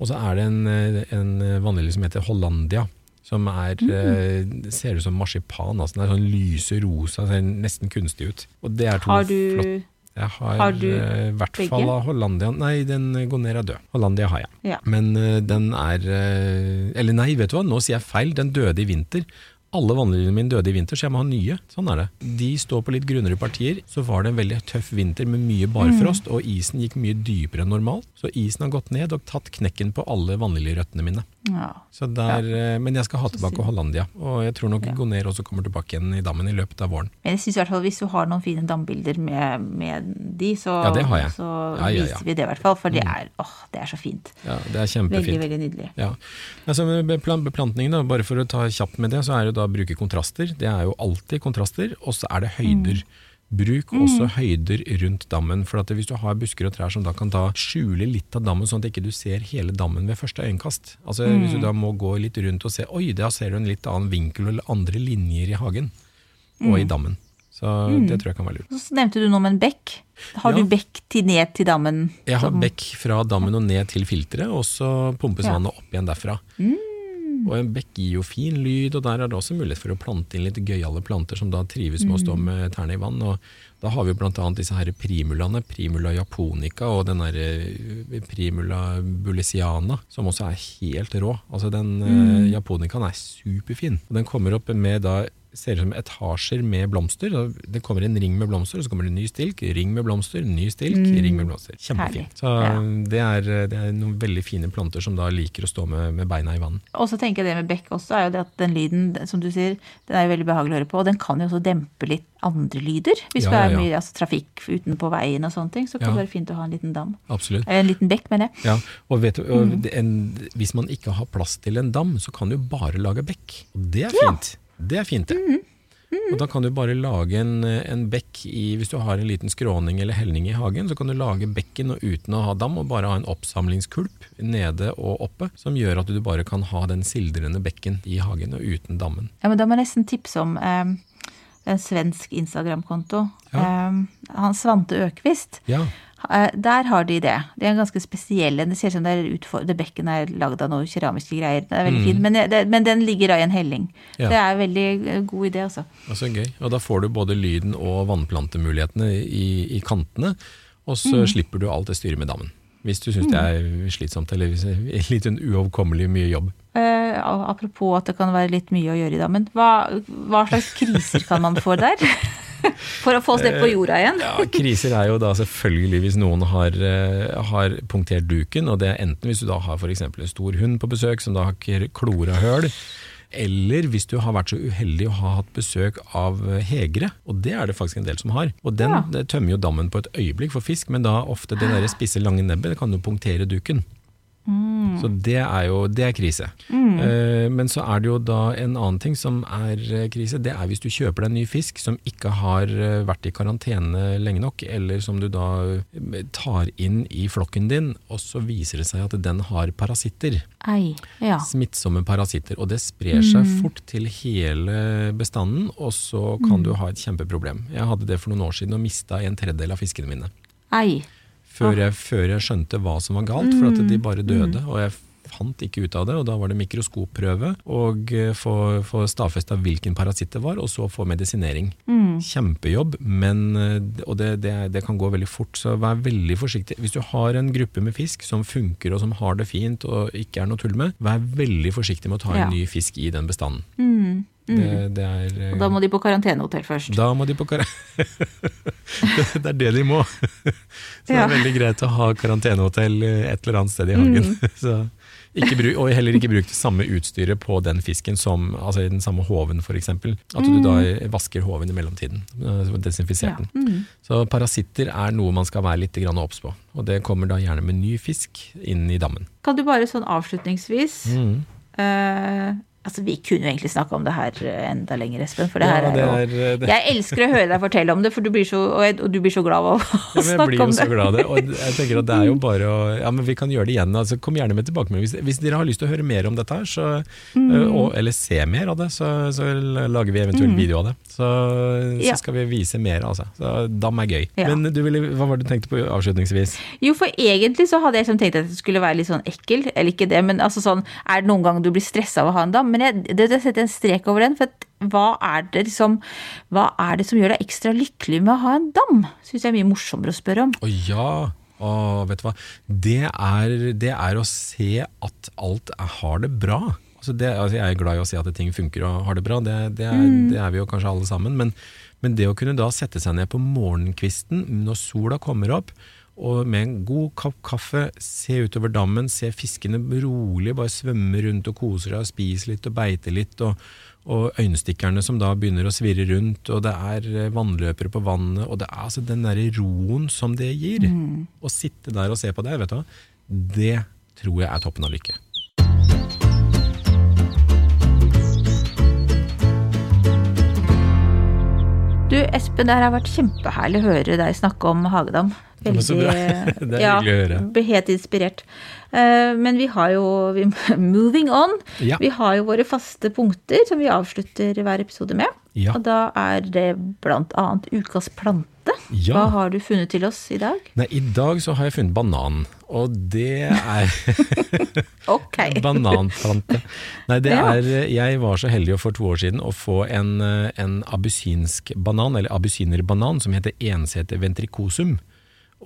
[SPEAKER 4] Og så er det en, eh, en vannlilje som heter Hollandia. Som er, eh, ser ut som marsipan. Altså den er sånn lyse rosa, ser nesten kunstig ut. Og det er to
[SPEAKER 3] Har
[SPEAKER 4] flotte jeg har,
[SPEAKER 3] Har du
[SPEAKER 4] eh, i hvert
[SPEAKER 3] begge?
[SPEAKER 4] fall av Hollandia Nei, den går ned er død. Hollandia har jeg.
[SPEAKER 3] Ja.
[SPEAKER 4] Men eh, den er eh, Eller nei, vet du hva, nå sier jeg feil. Den døde i vinter. Alle vannlinjene mine døde i vinter, så jeg må ha nye. Sånn er det. De står på litt grunnere partier. Så var det en veldig tøff vinter med mye barfrost, og isen gikk mye dypere enn normalt. Så isen har gått ned og tatt knekken på alle vannliljerøttene mine.
[SPEAKER 3] Ja.
[SPEAKER 4] Så der, ja. Men jeg skal ha tilbake. Hollandia, og jeg tror nok
[SPEAKER 3] Ja.
[SPEAKER 4] Goner også kommer tilbake igjen i dammen i løpet av våren.
[SPEAKER 3] Men jeg synes i hvert fall hvis du har noen fine dambilder med, med de, så, så viser vi det i hvert fall. For det er, åh, det er så fint.
[SPEAKER 4] Ja, det er
[SPEAKER 3] Veldig,
[SPEAKER 4] kjempefint.
[SPEAKER 3] veldig nydelig.
[SPEAKER 4] Ja. Altså med beplantningen, da, bare for å ta kjapt med det, så er det da å bruke kontraster. Det er jo alltid kontraster, og så er det høyder. Bruk også høyder rundt dammen, for at hvis du har busker og trær som da kan da skjule litt av dammen, sånn at ikke du ser hele dammen ved første øyekast. Altså Hvis du da må gå litt rundt og se, oi, da ser du en litt annen vinkel eller andre linjer i hagen og i dammen. Så det tror jeg kan være lurt.
[SPEAKER 3] Så nevnte du noe om en bekk. Har
[SPEAKER 4] Ja.
[SPEAKER 3] du bekk til ned til dammen?
[SPEAKER 4] Jeg har bekk fra dammen og ned til filteret, og så pumpes
[SPEAKER 3] Ja.
[SPEAKER 4] vannet opp igjen derfra. Og en bekk gir jo fin lyd, og der er det også mulighet for å plante inn litt gøyale planter som da trives med å stå med tærne i vann. Og da har vi jo annet disse her primulaene, primula japonica og den der eh, primula bulisiana, som også er helt rå. Altså den mm. japonicaen er superfin. Og den kommer opp med da ser ut som etasjer med blomster. Det kommer en ring med blomster, og så kommer det en ny stilk, ring med blomster, ny stilk, ring med blomster. Kjempefint. Så
[SPEAKER 3] Ja.
[SPEAKER 4] det, er, det er noen veldig fine planter som da liker å stå med, med beina i vann.
[SPEAKER 3] Og så tenker jeg det med bekk også, er jo det at den lyden, som du sier, den er jo veldig behagelig å høre på. Og den kan jo også dempe litt andre lyder. Hvis
[SPEAKER 4] Ja,
[SPEAKER 3] det
[SPEAKER 4] ja,
[SPEAKER 3] er mye altså, trafikk utenpå veien og sånne ting, så kan det være fint å ha en liten dam.
[SPEAKER 4] Absolutt.
[SPEAKER 3] En liten bekk, mener jeg.
[SPEAKER 4] Ja, og vet du,
[SPEAKER 3] Mm.
[SPEAKER 4] en, Hvis man ikke har plass til en dam, så kan du bare lage bekk. Og det er fint. Det er fint, det.
[SPEAKER 3] Mm.
[SPEAKER 4] Og da kan du bare lage en, en bekk i Hvis du har en liten skråning eller helning i hagen, så kan du lage bekken og uten å ha dam, og bare ha en oppsamlingskulp nede og oppe, som gjør at du bare kan ha den sildrende bekken i hagen og uten dammen.
[SPEAKER 3] Ja, men da må jeg nesten tipse om eh, en svensk Instagram-konto.
[SPEAKER 4] Ja.
[SPEAKER 3] Eh, han Svante Økvist.
[SPEAKER 4] Ja,
[SPEAKER 3] Der har de det. Det er en ganske spesiell. Det ser ut som det, er det bekken er lagd av noen keramiske greier. Det er veldig fint, men, det, men den ligger da i en helling.
[SPEAKER 4] Mm. Ja.
[SPEAKER 3] Det er en veldig eh, god idé, altså.
[SPEAKER 4] altså gøy. Og da får du både lyden og vannplantemulighetene i, i kantene, og så
[SPEAKER 3] Mm.
[SPEAKER 4] slipper du alt det styret med dammen. Hvis du syns det er slitsomt eller er litt en uoverkommelig mye jobb.
[SPEAKER 3] Uh, apropos at det kan være litt mye å gjøre i dammen. Hva, hva slags kriser kan man få der? For å få oss ned på jorda igjen?
[SPEAKER 4] Ja, Kriser er jo da selvfølgelig hvis noen har, eh, har punktert duken, og det er enten hvis du da har f.eks. en stor hund på besøk som da har klora høl, eller hvis du har vært så uheldig å ha hatt besøk av eh, hegere, og det er det faktisk en del som har. Og den
[SPEAKER 3] Ja.
[SPEAKER 4] tømmer jo dammen på et øyeblikk for fisk, men da ofte det der spisse, lange nebbet kan jo punktere duken. Så det er jo det er krise. Eh, men så er det jo da en annen ting som er eh, krise. Det er hvis du kjøper deg en ny fisk som ikke har eh, vært i karantene lenge nok, eller som du da tar inn i flokken din, og så viser det seg at den har parasitter.
[SPEAKER 3] Ei. Ja.
[SPEAKER 4] Smittsomme parasitter. Og det sprer seg fort til hele bestanden, og så kan du ha et kjempeproblem. Jeg hadde det for noen år siden og mista en tredjedel av fiskene mine.
[SPEAKER 3] Ei.
[SPEAKER 4] Før jeg, før jeg skjønte hva som var galt, for at de bare døde. Og jeg fant ikke ut av det, og da var det mikroskopprøve. Og eh, få, få stadfesta hvilken parasitt det var, og så få medisinering. Kjempejobb, men, eh, og det, det, det kan gå veldig fort, så vær veldig forsiktig. Hvis du har en gruppe med fisk som funker og som har det fint og ikke er noe tull med, vær veldig forsiktig med å ta
[SPEAKER 3] Ja.
[SPEAKER 4] en ny fisk i den bestanden. Det, det er, eh,
[SPEAKER 3] Og da må de på karantenehotell først.
[SPEAKER 4] da må de på kar... det er det de må. Så det
[SPEAKER 3] Ja.
[SPEAKER 4] er veldig greit å ha karantenehotell et eller annet sted i hagen. Så ikke bruk, og heller ikke bruk det samme utstyret på den fisken som altså i den samme håven f.eks. At du da vasker håven i mellomtiden. eh, Desinfisert den. Så parasitter er noe man skal være litt obs på. Og det kommer da gjerne med ny fisk inn i dammen.
[SPEAKER 3] Kan du bare sånn avslutningsvis
[SPEAKER 4] Mm.
[SPEAKER 3] eh, Altså, vi kunne jo egentlig snakka om det her eh, enda lenger, Espen. For det
[SPEAKER 4] Ja,
[SPEAKER 3] her er
[SPEAKER 4] det er, jo... det-
[SPEAKER 3] Jeg elsker å høre deg fortelle om det, for du blir så, og, du blir så glad av å
[SPEAKER 4] Ja, men jeg blir jo så glad av det. Og jeg tenker at det er jo bare å Ja, men vi kan gjøre det igjen. Altså, kom gjerne med tilbakemelding. Hvis, hvis dere har lyst til å høre mer om dette her, så,
[SPEAKER 3] Mm.
[SPEAKER 4] og, eller se mer av det, så, så lager vi eventuelt video av det. Så, så
[SPEAKER 3] Ja.
[SPEAKER 4] skal vi vise mer, altså. Så dam er gøy.
[SPEAKER 3] Ja.
[SPEAKER 4] Men du ville, hva var det du tenkte på avslutningsvis?
[SPEAKER 3] Jo, for egentlig så hadde jeg liksom tenkt at det skulle være litt sånn ekkel, eller ikke det, men altså sånn Er det noen gang du blir stressa av å ha en dam? Men jeg, det, det setter en strek over den, for at hva er det liksom Hva er det som gjør deg ekstra lykkelig med å ha en dam? Syns jeg er mye morsommere å spørre om.
[SPEAKER 4] Å ja! Å, vet du hva? Det er, det er å se at alt er, har det bra. Altså det, altså jeg er glad i å se at ting funker og har det bra, det, det, er, det er vi jo kanskje alle sammen. Men, men det å kunne da sette seg ned på morgenkvisten når sola kommer opp, og med en god kopp kaffe, se utover dammen, se fiskene rolig bare svømme rundt og kose seg og spise litt og beite litt, og, og øyenstikkerne som da begynner å svirre rundt, og det er eh, vannløpere på vannet, og det er altså den derre roen som det gir. Å sitte der og se på det, vet du hva, det tror jeg er toppen av lykke.
[SPEAKER 3] Du Espen, det har vært kjempeherlig å høre deg snakke om hagedam.
[SPEAKER 4] Ja, men så. Det er hyggelig å høre.
[SPEAKER 3] Ble helt inspirert. Eh, Men vi har jo vi, Moving on.
[SPEAKER 4] Ja.
[SPEAKER 3] Vi har jo våre faste punkter som vi avslutter hver episode med.
[SPEAKER 4] Ja.
[SPEAKER 3] Og da er det annet ukas plante.
[SPEAKER 4] Ja.
[SPEAKER 3] Hva har du funnet til oss i dag?
[SPEAKER 4] Nei, i dag så har jeg funnet banan, og det er
[SPEAKER 3] Ok.
[SPEAKER 4] Bananplante. Nei, det
[SPEAKER 3] Ja.
[SPEAKER 4] er Jeg var så heldig for to år siden å få en, eh, en abusinsk banan, eller abusinerbanan, som heter ensete ventricosum.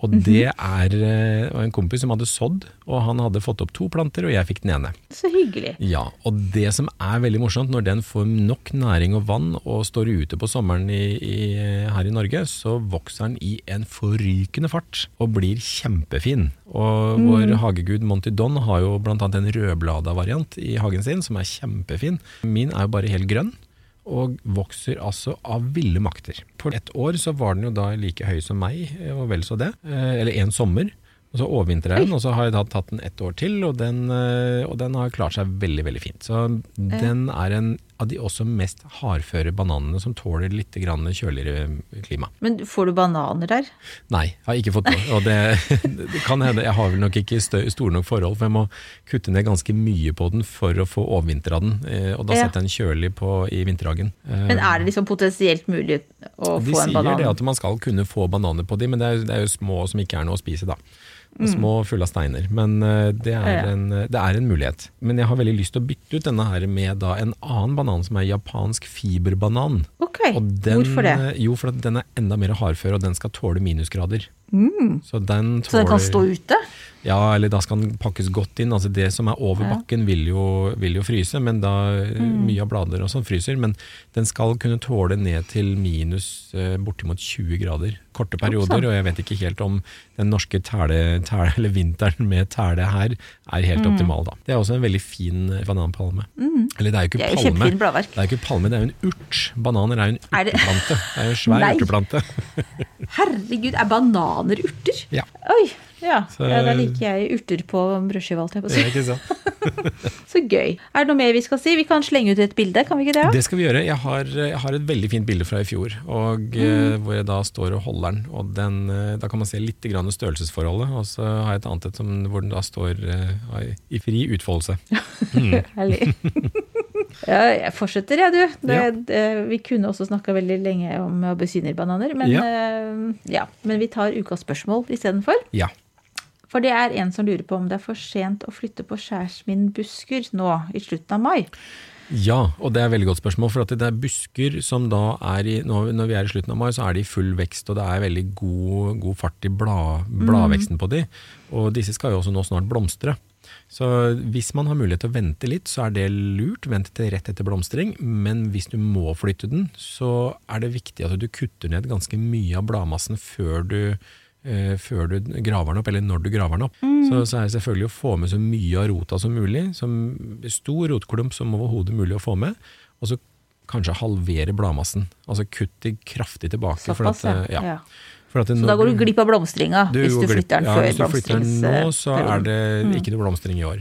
[SPEAKER 4] Og
[SPEAKER 3] Mhm.
[SPEAKER 4] det er eh, en kompis som hadde sådd, og han hadde fått opp to planter, og jeg fikk den ene.
[SPEAKER 3] Så hyggelig.
[SPEAKER 4] Ja, og det som er veldig morsomt, når den får nok næring og vann og står ute på sommeren i, i, her i Norge, så vokser den i en forrykende fart og blir kjempefin. Og vår hagegud Monty Don har jo annet en rødblada variant i hagen sin, som er kjempefin. Min er jo bare helt grønn. Og vokser altså av ville makter. For ett år så var den jo da like høy som meg, og vel så det. Eh, Eller en sommer. Og så overvintrer den, og så har jeg da tatt den ett år til, og den, eh, og den har klart seg veldig veldig fint. Så den er en av de også mest hardføre bananene som tåler litt grann kjøligere klima.
[SPEAKER 3] Men får du bananer der?
[SPEAKER 4] Nei, jeg har ikke fått det. Og det, det kan hende, jeg har vel nok ikke store nok forhold, for jeg må kutte ned ganske mye på den for å få overvintra den. eh, Og da setter jeg den kjølig på, i vinterhagen. Eh,
[SPEAKER 3] Men er det liksom potensielt mulig å
[SPEAKER 4] de
[SPEAKER 3] få en
[SPEAKER 4] sier
[SPEAKER 3] banan?
[SPEAKER 4] det at man skal kunne få bananer på de, men det er, det er jo små som ikke er noe å spise, da. Små fulle av steiner. Men eh, det er,
[SPEAKER 3] Mm. Ja.
[SPEAKER 4] En, det er en mulighet. Men jeg har veldig lyst til å bytte ut denne her med da en annen banan som er japansk fiberbanan.
[SPEAKER 3] Ok,
[SPEAKER 4] den,
[SPEAKER 3] hvorfor det?
[SPEAKER 4] eh, Jo, for den er enda mer hardfør, og den skal tåle minusgrader. Så den tåler
[SPEAKER 3] Mm. Så den kan stå ute?
[SPEAKER 4] Ja, eller da skal den pakkes godt inn. Altså det som er over bakken vil jo, vil jo fryse, men da mm. mye av blader og sånn fryser. Men den skal kunne tåle ned til minus eh, bortimot 20 grader. Korte perioder, og jeg vet ikke helt om den norske tæle, tæle, eller vinteren med tæle her er helt optimal da. Det er også en veldig fin bananpalme. Mm. Eller det er jo ikke
[SPEAKER 3] Det
[SPEAKER 4] palme. Det er jo ikke palme, det er jo en urt. Bananer er jo en
[SPEAKER 3] det-
[SPEAKER 4] urteplante. Det er jo en svær urteplante.
[SPEAKER 3] Herregud, er bananer urter?
[SPEAKER 4] Ja.
[SPEAKER 3] Oi, Ja,
[SPEAKER 4] Så-
[SPEAKER 3] ja, da liker jeg urter på brødskive, alt jeg på å si. Så gøy. Er det noe mer vi skal si? Vi kan slenge ut et bilde, kan vi ikke det?
[SPEAKER 4] Det skal vi gjøre. Jeg har, jeg har et veldig fint bilde fra i fjor, og,
[SPEAKER 3] Mm.
[SPEAKER 4] eh, hvor jeg da står og holder den. Og den, eh, da kan man se litt grann størrelsesforholdet, og så har jeg et annet et som, hvor den da står eh, i fri utfoldelse.
[SPEAKER 3] Herlig. ja, jeg fortsetter, jeg, du. Det,
[SPEAKER 4] Ja.
[SPEAKER 3] det, vi kunne også snakka veldig lenge om auberginerbananer, men,
[SPEAKER 4] Ja.
[SPEAKER 3] eh, ja, men vi tar ukas spørsmål istedenfor.
[SPEAKER 4] Ja.
[SPEAKER 3] For det er en som lurer på om det er for sent å flytte på skjærsminn-busker nå i slutten av mai.
[SPEAKER 4] Ja, og det er et veldig godt spørsmål. For at det er busker som da er i Når vi er i slutten av mai, så er de i full vekst, og det er veldig god, god fart i blad, bladveksten på de. Og disse skal jo også nå snart blomstre. Så hvis man har mulighet til å vente litt, så er det lurt. Vent til rett etter blomstring. Men hvis du må flytte den, så er det viktig at du kutter ned ganske mye av bladmassen før du før du graver den opp, eller når du graver den opp. Så, så er det selvfølgelig å få med så mye av rota som mulig. Som stor rotklump som overhodet mulig å få med. Og så kanskje halvere bladmassen. Altså kutt de kraftig tilbake. for at, eh,
[SPEAKER 3] ja.
[SPEAKER 4] ja.
[SPEAKER 3] ja.
[SPEAKER 4] For at
[SPEAKER 3] Så da går du glipp av blomstringa hvis du flytter den
[SPEAKER 4] ja,
[SPEAKER 3] før
[SPEAKER 4] Hvis du flytter den nå, så er det ikke noe blomstring i år.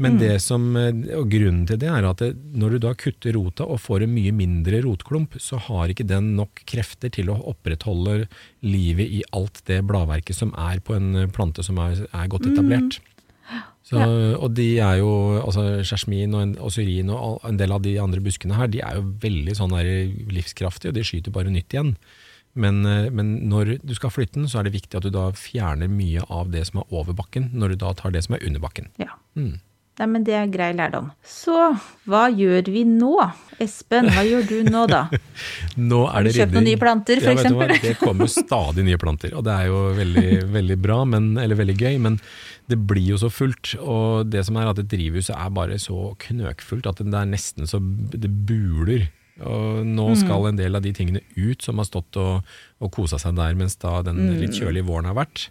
[SPEAKER 4] Men det som, eh, og grunnen til det er at det, når du da kutter rota og får en mye mindre rotklump, så har ikke den nok krefter til å opprettholde livet i alt det bladverket som er på en plante som er, er godt etablert. Så, Og de er jo, altså sjersmin og, og syrin og en del av de andre buskene her, de er jo veldig sånn der livskraftige, og de skyter bare nytt igjen. Men, eh, men når du skal flytte den, så er det viktig at du da fjerner mye av det som er over bakken, når du da tar det som er under bakken.
[SPEAKER 3] Ja.
[SPEAKER 4] Mm.
[SPEAKER 3] Nei, men det er grei lærdom. Så hva gjør vi nå? Espen, hva gjør du nå, da?
[SPEAKER 4] Nå er det
[SPEAKER 3] kjøpt noen nye planter, for
[SPEAKER 4] Ja, hva? Det kommer stadig nye planter, og det er jo veldig, veldig bra, men, eller veldig gøy, men det blir jo så fullt. Og det som er at et drivhus er bare så knøkfullt at det er nesten så det buler. Og nå
[SPEAKER 3] Mm.
[SPEAKER 4] skal en del av de tingene ut som har stått og, og kosa seg der mens da den
[SPEAKER 3] Mm.
[SPEAKER 4] litt kjølige våren har vært.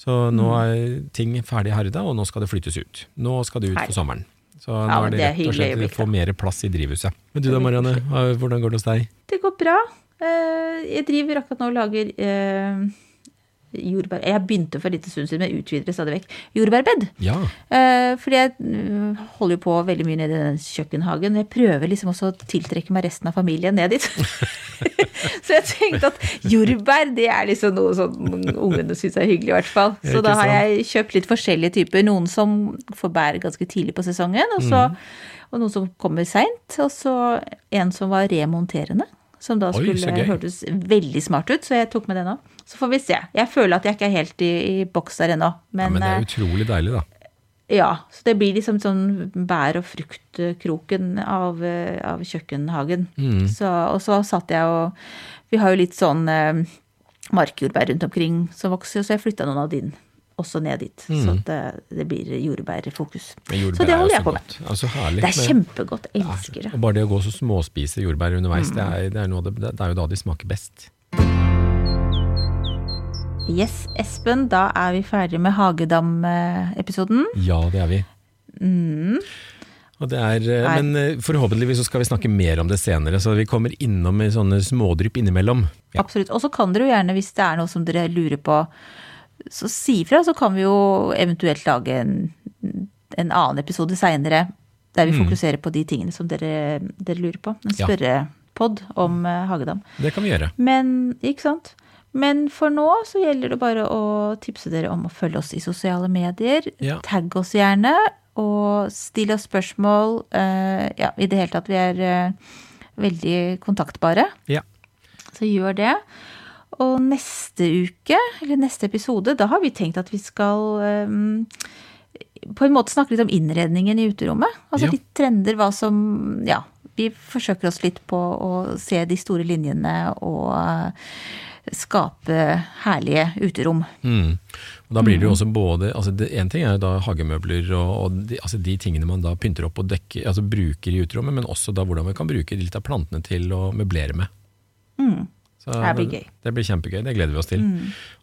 [SPEAKER 4] Så nå er ting ferdig herda, og nå skal det flyttes ut. Nå skal det ut for sommeren. Så nå
[SPEAKER 3] ja,
[SPEAKER 4] er det
[SPEAKER 3] det
[SPEAKER 4] rett og slett
[SPEAKER 3] å
[SPEAKER 4] få mer plass i drivhuset. Men du da Marianne, hvordan går det hos deg?
[SPEAKER 3] Det går bra. Eh, Jeg driver akkurat nå og lager eh, jordbær... Jeg begynte for litt stund siden, men utvider det stadig vekk. Jordbærbed.
[SPEAKER 4] Ja,
[SPEAKER 3] Eh, Fordi jeg mm, holder jo på veldig mye nede i den kjøkkenhagen. Jeg prøver liksom også å tiltrekke meg resten av familien ned dit. så jeg tenkte at jordbær, det er liksom noe som ungene syns er hyggelig, i hvert fall. Så da har jeg kjøpt litt forskjellige typer. Noen som får bær ganske tidlig på sesongen, og, så,
[SPEAKER 4] Mm.
[SPEAKER 3] og noen som kommer seint. Og så en som var remonterende. Som da
[SPEAKER 4] Oi,
[SPEAKER 3] skulle hørtes veldig smart ut, så jeg tok med det nå. Så får vi se. Jeg føler at jeg ikke er helt i, i boks der ennå.
[SPEAKER 4] ja,
[SPEAKER 3] Men,
[SPEAKER 4] men det er
[SPEAKER 3] eh,
[SPEAKER 4] utrolig deilig, da.
[SPEAKER 3] ja, så det blir liksom sånn bær- og fruktkroken av, eh, av kjøkkenhagen.
[SPEAKER 4] Mm.
[SPEAKER 3] Så, og så satt jeg og Vi har jo litt sånn eh, markjordbær rundt omkring som vokser, så jeg flytta noen av din også ned dit. Så
[SPEAKER 4] Mm.
[SPEAKER 3] at det, det blir jordbærfokus.
[SPEAKER 4] Jordbær
[SPEAKER 3] Så det
[SPEAKER 4] er
[SPEAKER 3] holder jeg på med.
[SPEAKER 4] Altså, så herlig.
[SPEAKER 3] Det er kjempegodt. Jeg elsker det.
[SPEAKER 4] Og bare det å gå så småspise jordbær underveis,
[SPEAKER 3] Mm.
[SPEAKER 4] det, er, det, er det, det er jo da de smaker best.
[SPEAKER 3] Yes, Espen, da er vi ferdig med Hagedam-episoden.
[SPEAKER 4] Ja, det er vi. Og det er, eh,
[SPEAKER 3] Mm. Er-
[SPEAKER 4] men eh, forhåpentligvis så skal vi snakke mer om det senere, så vi kommer innom med sånne smådrypp innimellom. Ja.
[SPEAKER 3] Absolutt. Og så kan dere jo gjerne, hvis det er noe som dere lurer på, så si ifra, så kan vi jo eventuelt lage en, en annen episode seinere der vi fokuserer på de tingene som dere, dere lurer på. En
[SPEAKER 4] spørrepod Ja.
[SPEAKER 3] om eh, Hagedam.
[SPEAKER 4] Det kan vi gjøre.
[SPEAKER 3] Men, ikke sant? Men for nå så gjelder det bare å tipse dere om å følge oss i sosiale medier.
[SPEAKER 4] Ja.
[SPEAKER 3] Tagg oss gjerne, og still oss spørsmål. Uh, ja, i det hele tatt, vi er uh, veldig kontaktbare.
[SPEAKER 4] Ja.
[SPEAKER 3] Så gjør det. Og neste uke, eller neste episode, da har vi tenkt at vi skal um, på en måte snakke litt om innredningen i uterommet. Altså
[SPEAKER 4] Ja.
[SPEAKER 3] litt trender, hva som Ja. Vi forsøker oss litt på å se de store linjene og eh, skape herlige uterom.
[SPEAKER 4] Mm. Og da blir det jo også både altså det, En ting er jo da hagemøbler og, og de, altså de tingene man da pynter opp og dekker, altså bruker i uterommet, men også da hvordan vi kan bruke litt av plantene til å møblere med. Så
[SPEAKER 3] Det blir gøy.
[SPEAKER 4] Det blir kjempegøy, det gleder vi oss til.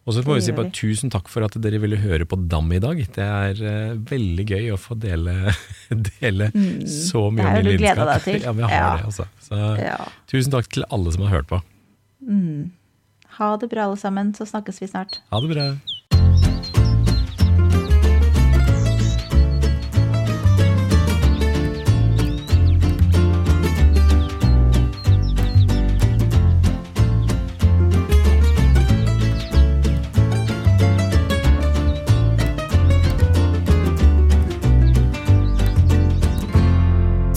[SPEAKER 4] Og så får vi si bare tusen takk for at dere ville høre på Dam i dag. Det er uh, veldig gøy å få dele, dele så mye
[SPEAKER 3] Det har
[SPEAKER 4] min
[SPEAKER 3] du gledet deg til.
[SPEAKER 4] Ja, vi har
[SPEAKER 3] Ja.
[SPEAKER 4] det, altså. Så
[SPEAKER 3] Ja.
[SPEAKER 4] tusen takk til alle som har hørt på.
[SPEAKER 3] Ha det bra, alle sammen, så snakkes vi snart.
[SPEAKER 4] Ha det bra.